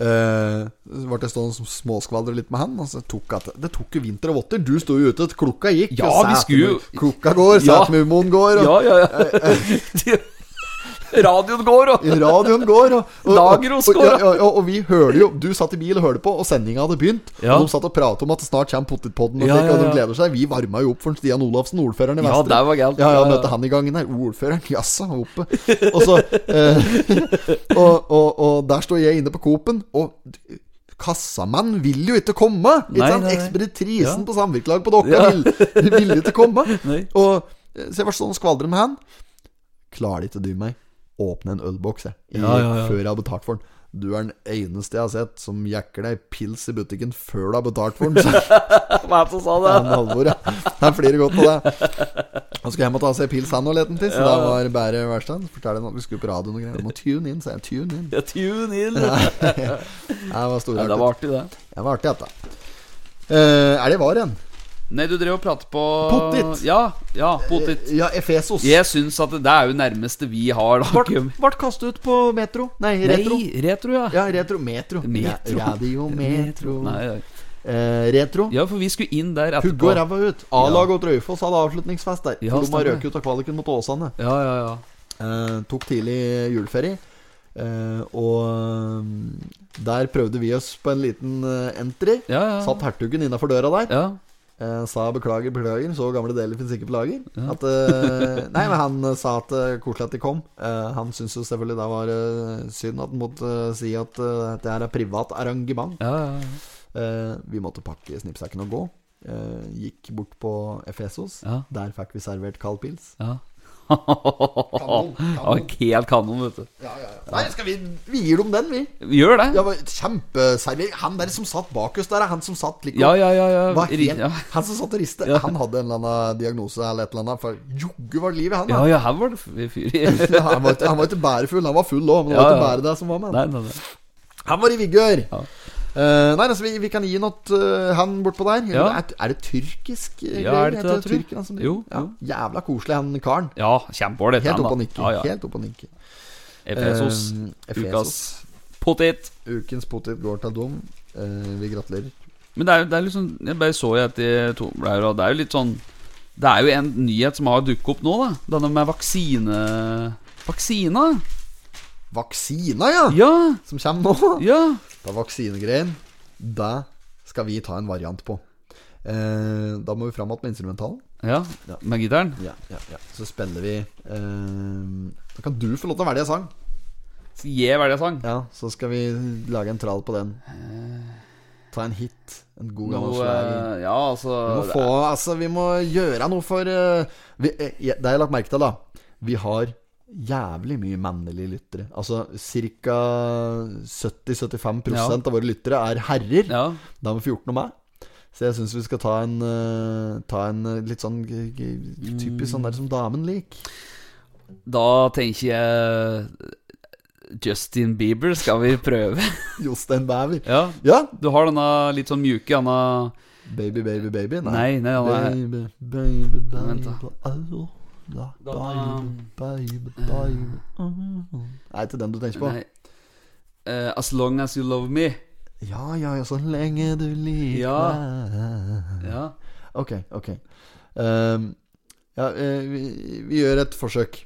Eh, så ble jeg stående som småskvadre litt med han. Og så tok at, det tok jo vinter og votter. Du sto jo ute, klokka gikk. Ja, vi skulle jo- Klokka går, Ja. Sætermoen går. Og, Ja, ja, ja. *laughs* Radioen går, og Radioen går, og, og, Dagros og, går, ja, ja, ja, og vi hører jo Du satt i bil og hørte på, og sendinga hadde begynt. Ja. Og de satt og pratet om at det snart kommer Potetpodden, og, Ja, ja, og de gleder seg. Vi varma jo opp for Stian Olafsen, ordføreren i Ja, det var galt. Ja, ja, møtte han i gangen her. Ordføreren, *laughs* jaså, oppe. Og så eh, *laughs* og, og, og der står jeg inne på Coop-en, og Kassamann vil jo ikke komme! Ikke Nei, sant? nei, nei. Ekspeditrisen på samvirkelaget på Dokka Ja. vil, vil ikke komme. *laughs* Og eh, Så jeg var sånn skvaldrende med han. Klarer ikke du meg åpne en ølboks jeg, i, Ja, ja, ja. før jeg har betalt for den? Du er den eneste jeg har sett som jekker deg pils i butikken før du har betalt for den. *laughs* Hva er det som sa det? han Halvor, ja. Han flirer godt på det. Han skulle hjem og ta seg pils, han og liten til, så Ja. da var bare verkstedet. Fortalte han at vi skulle på radioen og greier. Du må tune inn, sa jeg. Tune inn. Ja, tune in. *laughs* Det var Ja, det var artig, det. Det var artig, dette. Uh, er det var en? Nei, du drev og pratet på Potit Ja, ja, Potit Ja, Efesos. Jeg syns at det, det er jo nærmeste vi har, da. Ble, kastet ut på Metro. Nei, Retro. Nei, retro, ja. Ja, retro. Metro. Metro. Ja, radio *laughs* Metro. Nei, ja. Eh, retro. ja, for vi skulle inn der Hugge etterpå. og ræva ut. A-lag og Trøyfoss hadde avslutningsfest der. Ja, de har røket ut av kvaliken mot Åsane. Ja, ja, ja. Eh, tok tidlig juleferie. Uh, og um, der prøvde vi oss på en liten uh, entry. Ja, ja. Satt hertugen innafor døra der. Ja, Eh, sa beklager, beklager. Så gamle deler fins ikke på lager. At, eh, nei, men han eh, sa at uh, koselig at de kom. Eh, han syntes jo selvfølgelig det var synd at han måtte si at uh, det her er privat arrangement. ja, ja, ja. Eh, vi måtte pakke snippsekken og gå. Eh, gikk bort på Efesos. Ja. Der fikk vi servert kald pils. ja. Kanon, *laughs* kanon. helt kanon, vet du. Nei, skal vi, vi gir dem den, vi. Vi gjør det. Ja, Kjempeservering. Han der som satt bak oss der, han som satt like Ja, ja, ja. ja. helt, ja. Han som satt og riste, Ja. han hadde en eller annen diagnose eller et eller annet. For joggu var livet, han. Ja, da. ja, her var det fyr i *laughs* Ja, han, var ikke, han var ikke bærefull, han var full òg, men det Ja, var ikke ja. bare det som var med. Nei, han. nei, nei. Han var i vigør. Ja. Eh, nei, altså, vi, vi kan gi noe uh, han bortpå der. Ja. Er, er det tyrkisk? eh, Ja, er det det, det tyrk, altså? Jo, Ja, jo. jævla koselig, han karen. Ja, kjempeålreit. Helt den, opp og nikke. Ja, ja. Helt opp og nikke. Efesos. Uh. Ukas potet. Ukens potet går til dem. Uh, vi gratulerer. Men det er, det er liksom Jeg bare så jeg etter Tomblaur, og det er jo litt sånn Det er jo en nyhet som har dukket opp nå, da. Denne med vaksine Vaksina? Vaksina, ja! Ja! Som kommer nå. Ja! Er vaksinegreien. Det skal vi ta en variant på. Eh, da må vi fram igjen med instrumentalen. Ja, Med gitaren? Ja, ja, ja. Så spiller vi eh, Da kan du få lov til å velge sang. Jeg velger sang. Ja, Så skal vi lage en trall på den. Ta en hit. En god gammel slager. eh, Ja, altså Vi må få Altså, vi må gjøre noe for uh, vi, eh, ja, Det har jeg lagt merke til, da. Vi har jævlig mye mannlige lyttere. Altså ca. 70-75 Ja. av våre lyttere er herrer. Ja. Da med 14 og meg. Så jeg syns vi skal ta en eh, Ta en eh, litt sånn typisk sånn der som damen lik. Da tenker jeg Justin Bieber skal vi prøve. *laughs* Jostein Bæver. ja. Ja. Du har denne litt sånn mjuke, denne Baby, baby, baby. Nei, nei, nei, nei. Baby, baby, baby, Vent da. da, baby, baby, oh. Er ikke den du tenker på? Nei. Uh, as long as you love me. Ja, ja, ja, så lenge du liker Ja. Ja. Ok, ok. Um, Ja, eh, vi, vi gjør et forsøk.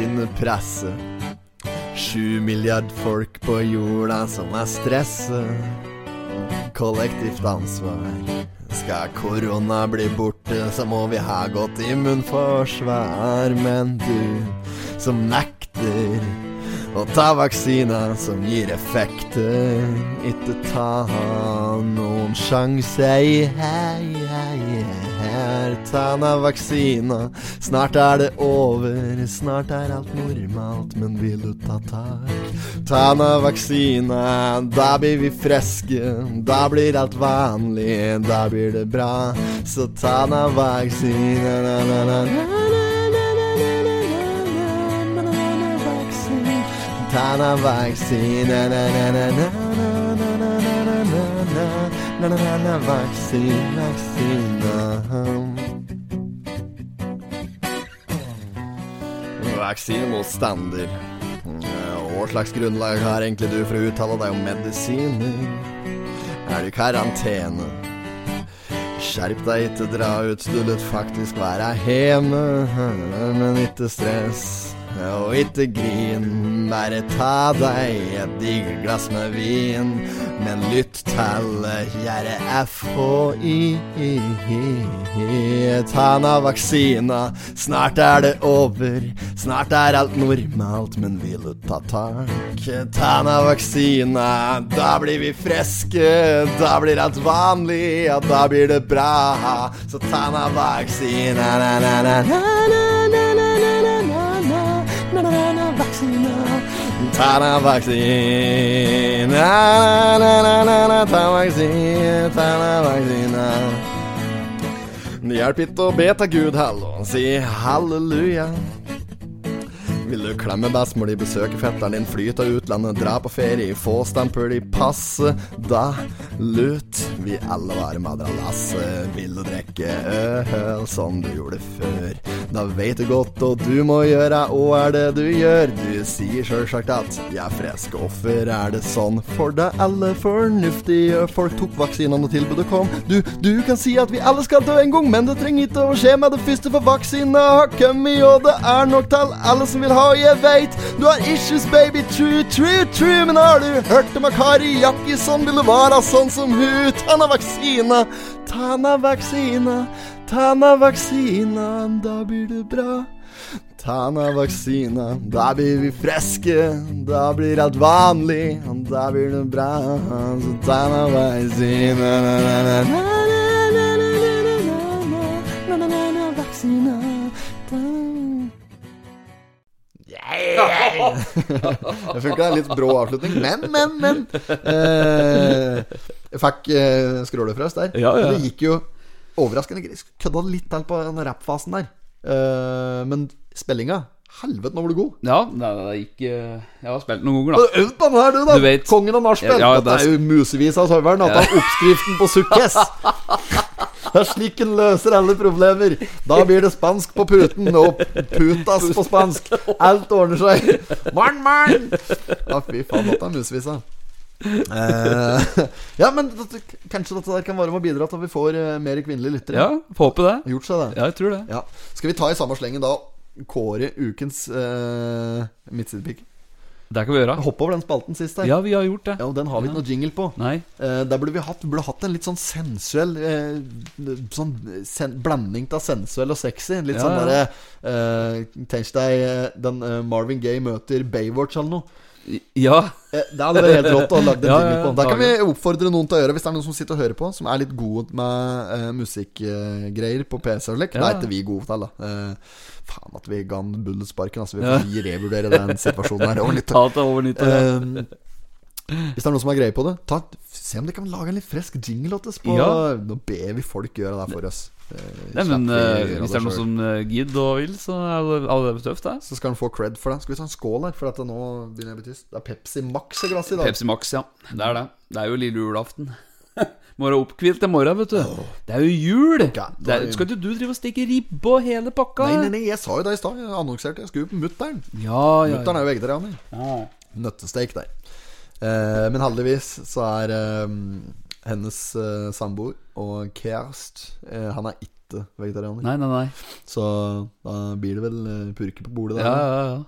Kjenner. Sju milliard folk på jorda som er stresset. Kollektivt ansvar. Skal korona bli borte, så må vi ha godt immunforsvar. Men du som nekter å ta vaksina som gir effekter, ikke ta noen sjanse. i hei, ta na vaksina. Snart er det over, snart er alt normalt, men vil du ta tak? Ta nå vaksina, da blir vi friske, da blir alt vanlig, da blir det bra. Så ta nå vaksina, na, na, na, na, na, na, na, na, na, na, na, na, na, na, na, vaksin, og stander. Hva slags grunnlag har egentlig du for å uttale deg om medisiner? Er du i karantene? Skjerp deg, ikke dra ut, du løt faktisk være hjemme. Men ikke stress, og ikke grin, bare ta deg et digert glass med vin. Men lytt til kjære FHI. Ta nå vaksina, snart er det over. Snart er alt normalt, men vil du ta tak? Ta nå vaksina, da blir vi friske. Da blir alt vanlig, og da blir det bra. Så ta nå vaksina, na, na, na, na, na vaksiner. Ta da vaksine. ta deg vaksine, ta deg vaksine. Det hjelper ikke å be til Gud, hallo, si halleluja. Vil du klemme bestemor di, besøke fetteren din, fly til utlandet, dra på ferie, få stempel i passet, da lut vi alle være madralasse. Vil du drikke øl som du gjorde før, da veit du godt hva du må gjøre, og er det du gjør? Du sier sjølsagt at jeg er frisk, hvorfor er det sånn? For da alle fornuftige folk tok vaksinene og tilbudet kom. Du, du kan si at vi alle skal dø en gang, men det trenger ikke å skje med det første, for vaksina har kommet, og det er nok til alle som vil ha, og jeg veit du har issues, baby, true, true, true, men har du hørt om Akari Jakkison ville være sånn som hun? Ta nå vaksina, ta nå vaksina, ta nå vaksina, da blir det bra. Ta nå vaksina, da blir vi friske, da blir alt vanlig, da blir det bra. Så ta nå vaksina, na, na, na, na, na, na, na, na, na, na, na, na, na, vaksina. Det funka en litt brå avslutning, men, men, men. Eh, jeg fikk eh, skrålefrøs der. Ja, ja. Det gikk jo overraskende greit. Kødda litt til på den rappfasen der. Eh, men spillinga Helvete, nå var du god. Ja, det, det gikk eh, Jeg har spilt noen ganger, da. har øvd på den her, du, da. Du vet- Kongen av nachspiel. Ja, ja, Dette det er jo musevis av serveren. Dette er oppskriften på sukkes. *laughs* Det er slik en løser alle problemer. Da blir det spansk på puten, og putas på spansk. Alt ordner seg. Morn, morn! Ja, fy faen, dette er musevisa. Eh, ja, men dette, kanskje dette der kan være med å bidra til at vi får eh, mer kvinnelige lyttere. Ja, får håpe det. Gjort seg det. Ja, jeg tror det. Ja. Skal vi ta i samme slengen da kåre ukens uh, midtsidepikk? Det kan vi gjøre. Hoppe over den spalten sist her. Ja, vi har gjort det. Ja, og den har vi ikke noe jingle på. Nei. Eh, der burde vi hatt, burde hatt en litt sånn sensuell eh, Sånn sen, blanding av sensuell og sexy. Litt Ja, sånn ja. derre eh, Tenk deg eh, den eh, Marvin Gaye møter Baywatch eller noe. Ja. Eh, det hadde vært helt rått å lage en Ja, jingle på. Da kan vi oppfordre noen til å gjøre hvis det er noen som sitter og hører på, som er litt gode med uh, musikkgreier på PC og slik. Det Ja. er ikke vi gode til, da. Uh, faen at vi ga han bulletsparken. Altså, vi Ja. revurdere den situasjonen her. Og litt, Ta det *laughs* over nyttår Ja. Hvis det er noen som har greie på det, ta, se om de kan lage en litt frisk jingle til oss. På, Ja. Nå ber vi folk gjøre det for oss. Eh, Nei, men eh, gjøre hvis det er noen som uh, gidder og vil, så er det, det tøft, det. Så skal han få cred for det. Skal vi ta en skål her? For at det nå begynner jeg å bli tyst. Det er Pepsi Max i glasset i dag. Pepsi Max, ja. Det er det. Det er jo lille julaften. *laughs* Må være oppkvilt i morgen, vet du. Det er jo jul! Det er, skal ikke du drive og stikke ribbe og hele pakka? Nei, nei, nei, jeg sa jo det i stad. Jeg annonserte jeg skulle på mutter'n. Ja, ja, Mutter'n ja. er jo vegetarianer. ja. Nøttesteik der. Eh, men heldigvis så er eh, hennes uh, samboer og kjæreste, uh, Han er ikke vegetarianer. Nei, nei, nei. Så da blir det vel uh, purke på bordet der. Ja, ja, ja.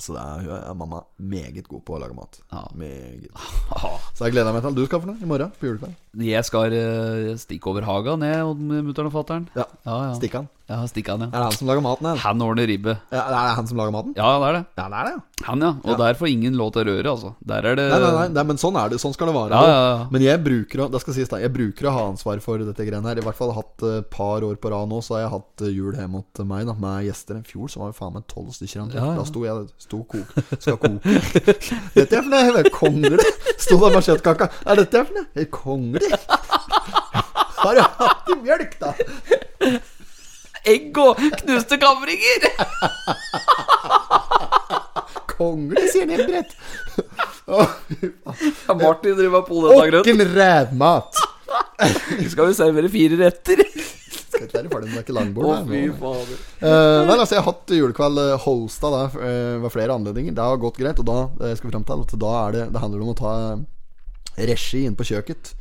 Så det er, hun er mamma meget god på å lage mat. Ja. Meget. *laughs* Så jeg gleder meg til. Du skal for noe i morgen på julekveld? Jeg skal uh, stikke over haga ned med mutter'n og fatter'n. Ja. Ja, ja. Stikkan. Ja, stikke han, ja. Er det han som lager maten her? Han ordner ribbe. Ja, er det han som lager maten? Ja, det er det. Ja, det er det, ja. Han, ja. Og der får ingen lov til å røre, altså. Der er det Nei, nei, nei, nei, men sånn er det. Sånn skal det være. Ja, ja, ja. Men jeg bruker å Det skal sies da Jeg bruker å ha ansvar for dette greiene her. I hvert fall hatt et par år på rad nå, så har jeg hatt eh, jul hjemme hos meg da med gjester. I fjor så var vi faen meg tolv stykker. Ja, ja. Da sto jeg sto kok, skal koke. *laughs* Dette er for noe? Kongler? Sto der med kjøttkaka. Er dette for noe? Kongler? Har du hatt i mjølk, da? Egg og knuste kamringer! Kongelig, sier Nebrett. Ja, Martin driver med polentagrøt. Åkken rævmat. *laughs* Skal vi servere fire retter? Skal ikke være ferdig med det er ikke langbord. Å, fy fader. Eh, nei, altså Jeg har hatt julekveld uh, hosta da, uh, ved flere anledninger. Det har gått greit. Og da eh, skal vi frem til at da er det Det handler om å ta eh, regi inn på kjøkkenet.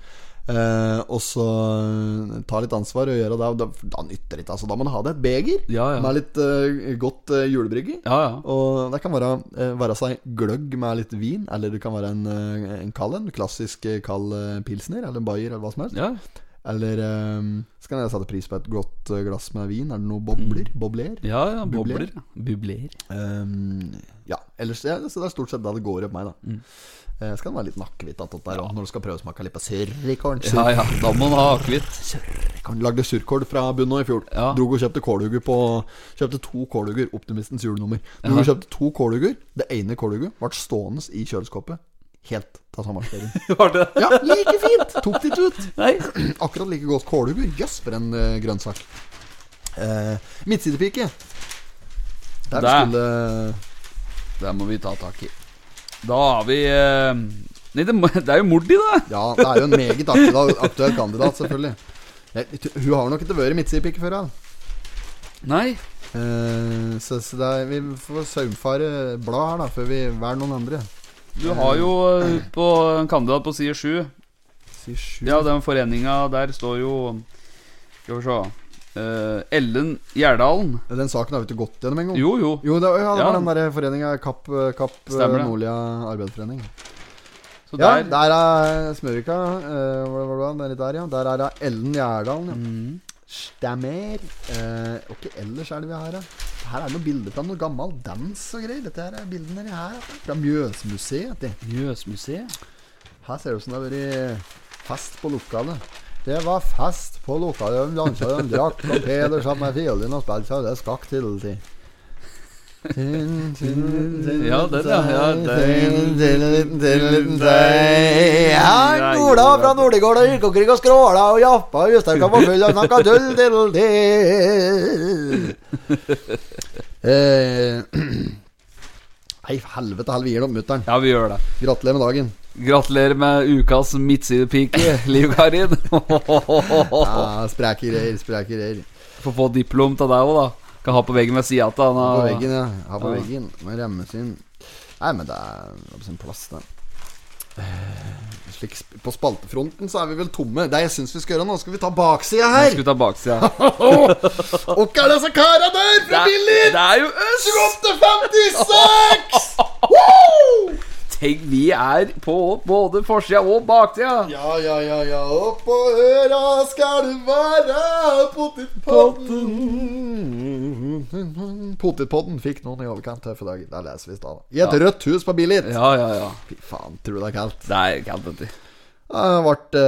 Eh, og så eh, ta litt ansvar og gjøre det. Og Da, da nytter det ikke. Altså, da må du ha deg et beger Ja, ja. med litt eh, godt uh, julebrygge. Ja, ja. Og det kan være, uh, være seg gløgg med litt vin, eller det kan være en, uh, en kald en. Klassisk eh, kald eh, pilsner, eller en bayer, eller hva som helst. ja. Eller um, så kan jeg sette pris på et godt eh, glass med vin. Er det noe bobler? Bobler? Ja, ja, bobler. Bubler. Um, ja, ellers ja, så det er stort sett det det går opp meg, da. Mm. Eh, skal det være litt nakkehvitt ja. når du skal prøve å smake litt på surrikorn. Ja, ja, da må man ha akevitt. Lagde surkål fra bunnen av i fjor. Ja. Drog og kjøpte kålhugger på Kjøpte to kålhugger. Optimistens julenummer. Drog og kjøpte to kålhugger. Det ene kålhugget ble stående i kjøleskapet helt til sommerferien. *laughs* Var det Ja, like fint! Tok det ikke ut. Nei. *clears throat* Akkurat like godt kålhugger. Jøss, for en uh, grønnsak. Uh, Midtsidepike. Der Der. skulle Det må vi ta tak i. Da har vi eh, Nei, det, er jo Mordi, da. Ja, det er jo en meget aktuell, aktuell kandidat, selvfølgelig. Jeg, hun har nok ikke vært midtsidepike før, da. Nei. Eh, så, så det er, vi får saumfare blad her, da, før vi velger noen andre. Du har jo eh, på en kandidat på side sju. Si sju. Ja, den foreninga der står jo Skal vi se eh, Ellen Gjerdalen. Den saken har vi ikke gått gjennom engang. Jo, jo. Jo, det, ja, det Ja. var den der foreninga Kapp, Kapp eh, Stemmer det. Nordlia arbeidsforening. Så Ja, der, der er Smørvika. Uh, hvor var det? Der, der, ja. Der er Ellen Gjerdalen. Ja. Mm. Stemmer. Uh, og ikke ellers er det vi har her. Her er noen bilder fra noe gammel dans og greier. Dette her er bildene her. Fra Mjøsmuseet. Mjøsmuseet. Her ser det ut som det har vært fest på lokalet. Det var fest på lokalet. De dansa, de drakk, og Peder satt med fiolin og spilte seg det skakk til til. Ja, den, ja. Ja, Ola fra Nordegård og gikk og skråla og jappa og Justauka var full og snakka tull til til. Eh, *clears throat* helvete, helvete vi gir det opp mutter'n. ja, vi gjør det. Gratulerer med dagen. Gratulerer med ukas midtsidepike, Liv Karin. Ja, Spreke greier, spreke greier. Får få diplom til deg òg, da. Kan ha på veggen ved sida av. På veggen, ja. Ha på Ja. veggen. Må remmes inn. Nei, men det er på sin plass, det. Eh, Slik, på spaltefronten så er vi vel tomme. Det jeg syns vi skal gjøre nå, skal vi ta baksida Nå her. skal vi ta baksida. *laughs* Hva er disse kara der fra Billit? Det er jo øst! 2856! Tenk, vi er på både forsida og baksida. Ja, ja, ja, ja. Oppå øra skal du være, potetpodden. Potetpodden fikk noen i overkant tøffe dager. Der leser vi stedet. I et rødt hus på Billit. Ja, ja, ja. Fy faen, tror du det er kaldt? Det er kaldt, vet du. Det ble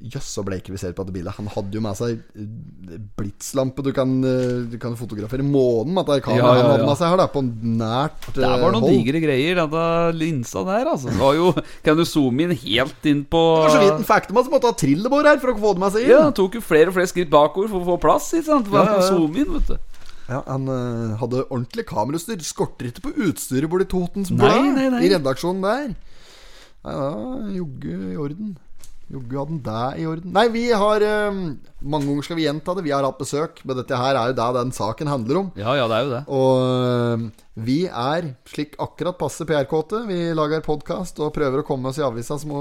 Jøss, så bleike vi ser på dette bildet. Han hadde jo med seg eh, blitslampe. Du kan, eh, du kan fotografere månen med dette kameraet Ja, ja, han hadde med seg her, da, på nært Det eh, var noen hold. digre greier, denne linsa der, altså. Det var jo, kan du zoome inn helt inn på Det var så vidt fikk det med, så måtte ha trillebår her for å få det med seg inn. Ja, han tok jo flere og flere skritt bakover for å få plass, ikke sant? For Ja, ja, ja. zoome inn, vet du. Ja, Han uh, hadde ordentlig kamerautstyr. Skorter ikke på utstyret borti Totens Blad i redaksjonen der. Nei, ja, jogge i orden. Joggu hadde den der i orden. Nei, vi har um, Mange ganger skal vi gjenta det. Vi har hatt besøk, men dette her er jo det den saken handler om. Ja, ja, det er jo det. Og um, vi er slik akkurat passe PR-kåte. Vi lager podkast og prøver å komme oss i avisa som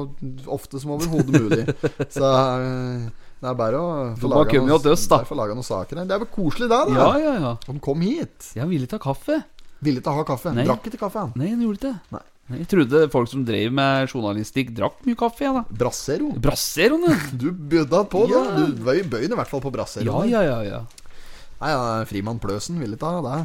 ofte som overhodet mulig. *laughs* Så uh, det er bare å få laga noen, til noen saker her. Det er vel koselig, det, da. Ja, ja, ja. De kom hit. Jeg ville ta kaffe. Ville ikke ha kaffe. Nei. Drakk ikke kaffe, han. Nei, han gjorde ikke det. Jeg trodde folk som drev med journalistikk, drakk mye kaffe. Ja, *laughs* da. Brassero. Brasseroene! Du bødde på det. Ja. Du var i bøyen i hvert fall på Brassero. Ja, ja, ja, ja. Nei, ja, Frimann Pløsen ville *laughs* ikke ha det.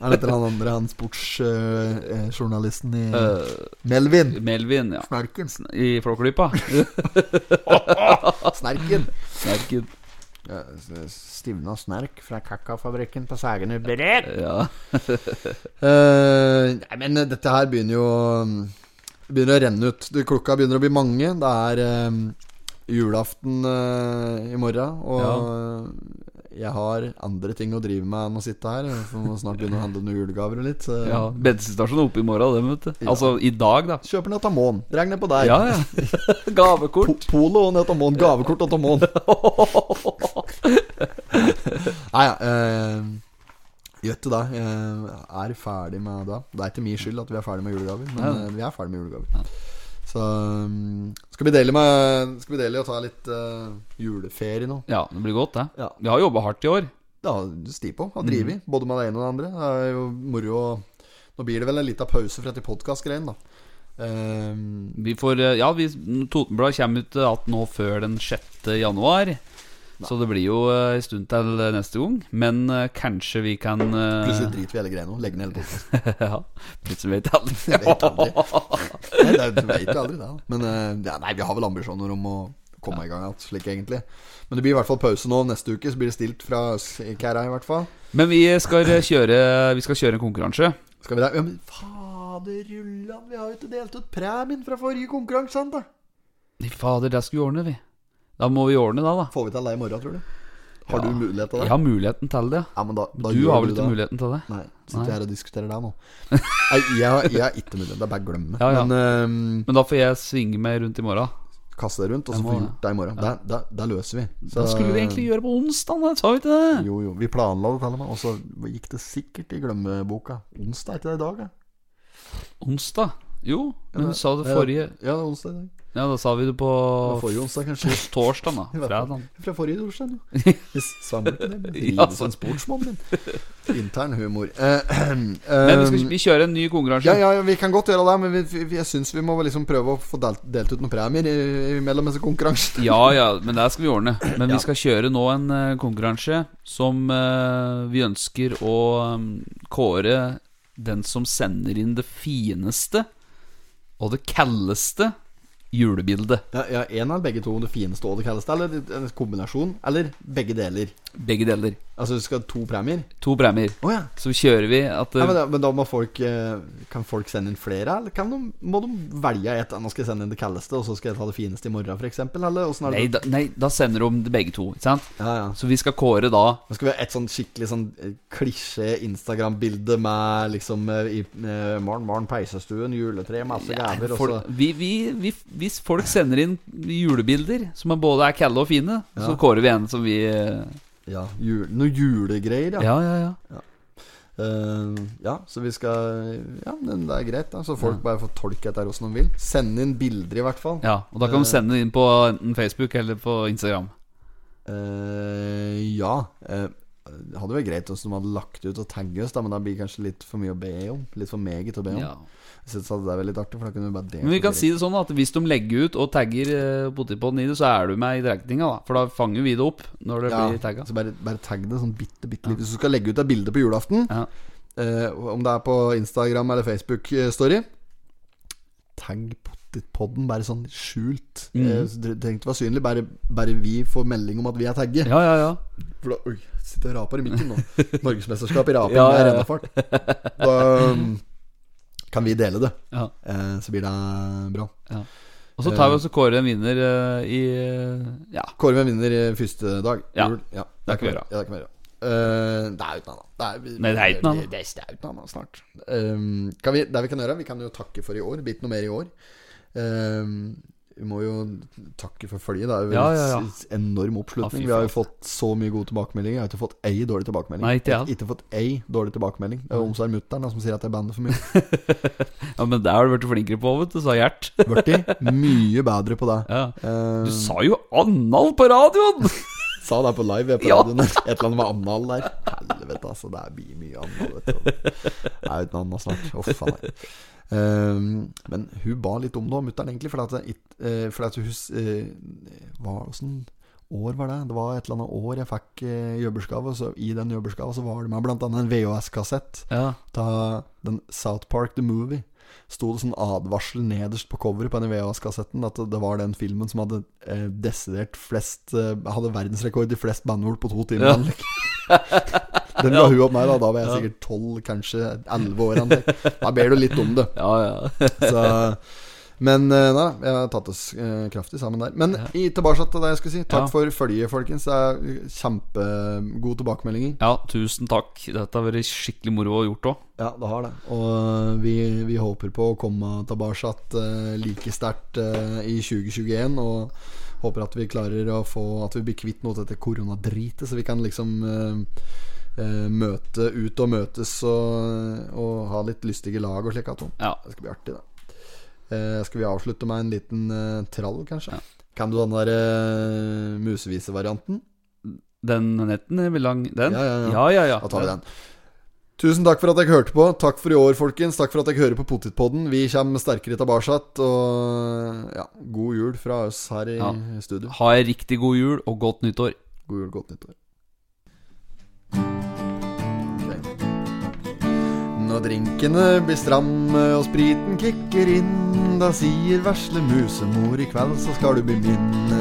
Er dette han andre, han sportsjournalisten i uh, Melvin? Melvin, ja. Snerken. I Flåklypa. *laughs* Snerken. Snerken. Ja, Stivna snerk fra kakaofabrikken på Sægen Brek. *laughs* Ja. uh, *laughs* nei, men dette her begynner jo begynner å renne ut. Du, klokka begynner å bli mange. Det er eh, julaften uh, i morgen, og jeg har andre ting å drive med enn å sitte her. For må snart begynne å handle noen julegaver og litt. Så ja. Bensinstasjonen er oppe i morgen, dem, vet du. Altså i dag, da. Kjøper ned Tamon. Dreg ned på deg. Ja, ja. *laughs* Gavekort. Po- Polo og ned Tamon. Gavekort og Tamon. *laughs* Nei, ja. Eh, Gjett det, da. Jeg er ferdig med det. Det er ikke min skyld at vi er ferdig med julegaver, men Nei. eh, vi er ferdig med julegaver. Så um, skal vi dele med Skal vi dele og ta litt uh, juleferie nå? Ja, det blir godt, det. Ja. Vi har jobba hardt i år. Ja, sti på. Har drevet. Både med det ene og det andre. Det er jo moro Nå blir det vel en liten pause fra dette podkastgreiene, da. Um, Vi får eh, Ja, vi, Totenbladet kommer ut at nå før den 6. januar. Så det blir jo eh, en stund til eh, neste gang. Men eh, kanskje vi kan plutselig driter vi hele greia nå. Legger ned hele podkasten. *laughs* ja, Plutselig vet jeg aldri. *laughs* Vet aldri. Nei, det, vet vi aldri det. Men eh, ja, nei, vi har vel ambisjoner om å komme i gang igjen, slik egentlig. Men det blir i hvert fall pause nå. Neste uke så blir det stilt fra Kæra, i hvert fall. Men vi skal kjøre Vi skal kjøre en konkurranse. Skal vi det? Ja, men fader rullan, vi har jo ikke delt ut premien fra forrige konkurranse sant Fader, det skal vi ordne, vi. Da må vi ordne det, da. Får vi til det i morgen, tror du? Har du mulighet til det? Jeg har muligheten til det. Ja, men da, da Du har vel ikke muligheten til det? Nei, sitter her og diskuterer det nå. *laughs* Nei, jeg, jeg har ikke mulighet. Det er bare å glemme. Ja, ja. Men uh, Men da får jeg svinge meg rundt i morgen. kaste det rundt, og så får vi gjort det i morgen. Det, det, det løser vi. Så- Da skulle vi egentlig gjøre på onsdag, da. Sa vi ikke det? Jo, jo. Vi planla det til og med, og så gikk det sikkert i glemmeboka. Onsdag, er ikke det i dag? Ja, Onsdag? Jo, men du sa det forrige ja onsdag i dag. Ja, da sa vi det på forrige onsdag, kanskje. torsdag, da. *laughs* I. Fredag. Fra forrige torsdag. Hvis *laughs* Svammer ikke det. Ja, Ja, sånn en sportsmann min. *laughs* Intern humor. Eh, *clears throat* Men vi, skal, eh, vi kjører en ny konkurranse. ja, ja, ja, vi kan godt gjøre det, men vi, vi, jeg syns vi må liksom prøve å få delt, delt ut noen premier i- imellom disse konkurransene. Ja, ja, men det skal vi ordne. Men Ja. vi skal kjøre nå en eh, konkurranse som eh, vi ønsker å um, kåre den som sender inn det fineste og det kaldeste julebildet. Ja, ja, En av begge to, det fineste og det kaldeste, eller en kombinasjon? Eller begge deler? Begge deler. Altså du skal ha to premier? To premier. Oh, ja. Så kjører vi at Ja, eh, men, da, men da må folk eh, Kan folk sende inn flere, eller kan de, må de velge et? Nå skal jeg sende inn det kaldeste, og så skal jeg ta det fineste i morgen, f.eks.? Nei, da, nei, da sender de begge to. Ikke sant? Ja, ja. Så vi skal kåre da Nå skal vi ha et sånn skikkelig sånn eh, klisjé Instagram-bilde med liksom eh, i uh, Morgen, morgen, peisestuen, juletre, masse gaver, og så vi, vi, vi, Hvis folk sender inn julebilder som både er kalde og fine, så kårer vi en som vi eh, Ja, jul, noe julegreier, ja. Ja, ja, ja. Uh, ja, så vi skal Ja, det er greit, da. Så folk bare får tolke dette åssen de vil. Send inn bilder, i hvert fall. Ja, og da kan uh, du sende det inn på enten Facebook eller på Instagram. Uh, ja. Uh, hadde vært greit hvis de hadde lagt ut og tagget oss, da, men da blir det kanskje litt for mye å be om. Litt for meget å be om. Ja. Jeg synes at det er veldig artig, for da kunne vi bare Men vi kan si det sånn at hvis de legger ut og tagger uh, Potetpodden i det, så er du med i trekninga, da. For da fanger vi det opp når det ja, blir tagga. Så bare, bare tagg det sånn bitte, bitte litt. Hvis du skal legge ut et bilde på julaften, Ja. eh, om det er på Instagram eller Facebook-story, tagg Potetpodden bare sånn skjult. Mm. Eh, så det trenger ikke være synlig, bare, bare vi får melding om at vi er tagget. Ja, ja, ja. For da Oi, sitter og raper i mikken nå. *laughs* Norgesmesterskap i raping Ja, ja, er ja. ennå fart. Da um, kan vi dele det. ja. Eh, så blir det bra. Og så tar vi også kårer en vinner eh, i eh, Ja. Kåre en vinner i første dag. Ja, Jul. ja det kan vi gjøre. Ja, det er ikke mer. Uh, det er uten annet. Det er, Nei, det er uten annet. Det, det er uten annet snart. Um, kan vi, det vi kan gjøre, vi kan jo takke for i år. Blitt noe mer i år. Um, vi må jo takke for følget. Det er jo Ja, ja, ja. s- enorm oppslutning. vi har jo fått så mye gode tilbakemeldinger. Jeg har ikke fått ei dårlig tilbakemelding. Nei, ikke jeg. ikke fått ei dårlig tilbakemelding Det er Omsar mutter'n som sier at jeg bander for mye. *laughs* Ja, Men det har du blitt flinkere på, vet du, sa Gjert. *laughs* Blitt mye bedre på det. Ja. Eh, Du sa jo annal på radioen! *laughs* sa det på live på radioen. Et eller annet med annal der. Helvete, altså. Det er mye, annal, vet du. Det er uten annal snart. Å, faen meg. Ehm, men hun ba litt om det, mutter'n, egentlig. For at, eh, for at hun hva, var, Åssen år var det? Det var et eller annet år jeg fikk uh, jobbersgave. Så I den jobbersgava så var det med annet en VHS-kassett Ja. den South Park The Movie. Sto det sånn advarsel nederst på coveret på denne VHS-kassetten at det var den filmen som hadde eh, desidert flest eh, Hadde verdensrekord i flest banneord på to timer. Ja. *laughs* Den ga hun opp meg, da. Da var jeg sikkert tolv, kanskje elleve år. Da ber du litt om det. Ja, ja. Så, men eh, nei, jeg har tatt oss eh, kraftig sammen der. Men i, tilbake til det jeg skulle si. Takk Ja. for følget, folkens. Det er kjempegode tilbakemeldinger. ja, tusen takk. Dette har vært skikkelig moro å gjort òg. Ja, det har det. Og vi, vi håper på å komme tilbake uh, like sterkt eh, i 2021. Og håper at vi klarer å få At vi blir kvitt noe av dette koronadritet, så vi kan liksom eh, eh, møte ut og møtes og, og ha litt lystige lag og slik. Ja. Det skal bli artig, da. Eh, skal vi avslutte med en liten eh, trall, kanskje? Kan du den der uh, musevise-varianten? Den netten er vel lang, den? Ja, ja, ja. ja, ja, ja. Da tar vi den. Tusen takk for at dere hørte på. Takk for i år, folkens. Takk for at dere hører på Potetpodden. Vi kommer sterkere tilbake. Og ja, god jul fra oss her i Ja. studio. Ha ei riktig god jul og godt nyttår. God jul, godt nyttår. Når drinkene blir stramme og spriten kicker inn, da sier vesle musemor i kveld så skal du bli.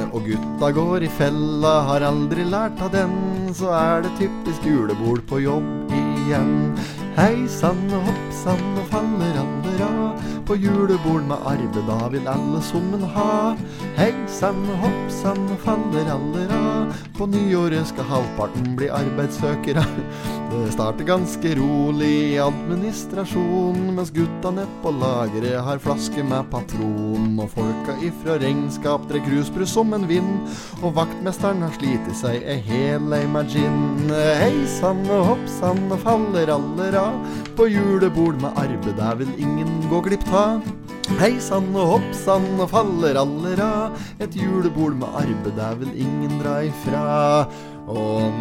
Og gutta går i fella, har aldri lært av den, så er det typisk julebord på jobb igjen. Hei sann og hopp sann og faller alle av. På julebord med arbeid, da vil alle summen ha. Hei sann hopp sann faller alle av. På nyåret skal halvparten bli arbeidssøkere. Det starter ganske rolig i administrasjon, mens gutta nede på lageret har flaske med patron. Og folka ifra regnskap drekk rusbrus som en vind, og vaktmesteren har slitt seg ei hel ei med gin. Hei sann hopp sann faller alle av. På julebord med arbeid, der vil ingen gå glipp av. Hei sann og hopp sann og faller alle av. Et julebord med arbeid, er vel ingen dra ifra. Og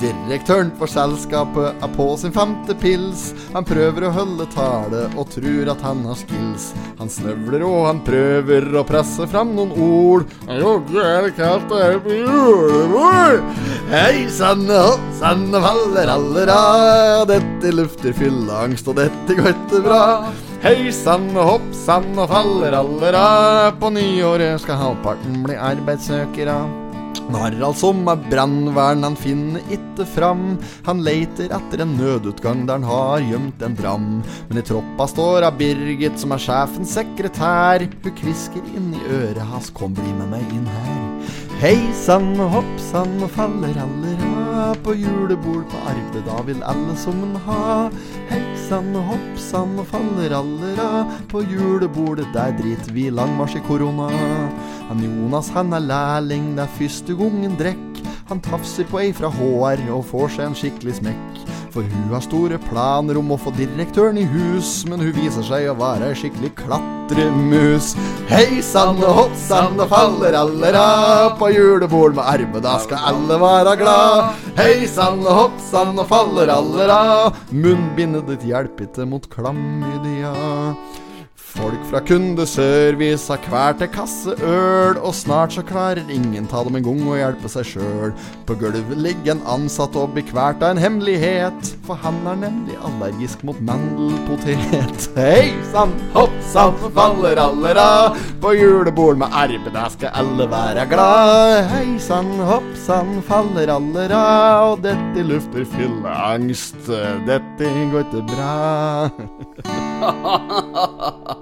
direktøren for selskapet er på sin femte pils. Han prøver å holde tale og tror at han har skills. Han snøvler og han prøver å presse fram noen ord. Jogge er det kaldt og er på julebord. Hei sann hopp sann faller alle av. Dette lufter fylleangst, og dette går ikke bra. Hei sann og hopp sann og faller allera. På nyåret skal halvparten bli arbeidssøkere. Harald som er brannvern, han finner itte fram. Han leiter etter en nødutgang der han har gjemt en dram. Men i troppa står av Birgit, som er sjefens sekretær. Hun kvisker inn i øret hans, kom bli med meg inn her. Hei sann og hopp sann og faller alle av. På julebord på Arve, da vil alle summen ha. Heksan og hoppsan og faller alle av. På julebordet, der driter vi langmarsj i korona. Han Jonas han er lærling, det er første gangen drekk. Han tafser på ei fra HR og får seg en skikkelig smekk. For hun har store planer om å få direktøren i hus, men hun viser seg å være ei skikkelig klatremus. Hei sann og hopp sann og faller alle ra. På julebord med arme, da skal alle være glad. Hei sann og hopp sann og faller alle ra. Munnbindet ditt hjelper ikke mot klamydia. Folk fra kundeservice har hver til kasse øl, og snart så klarer ingen ta dem en gang og hjelpe seg sjøl. På gulvet ligger en ansatt og blir kvalt av en hemmelighet, for han er nemlig allergisk mot mandelpotet. *laughs* Hei sann, hopp sann, faller alle av. På julebord med arbeid, der skal alle være glad. Hei sann, hopp sann, faller alle av. Og dette lufter fylleangst. Dette går ikke bra. *laughs* *laughs*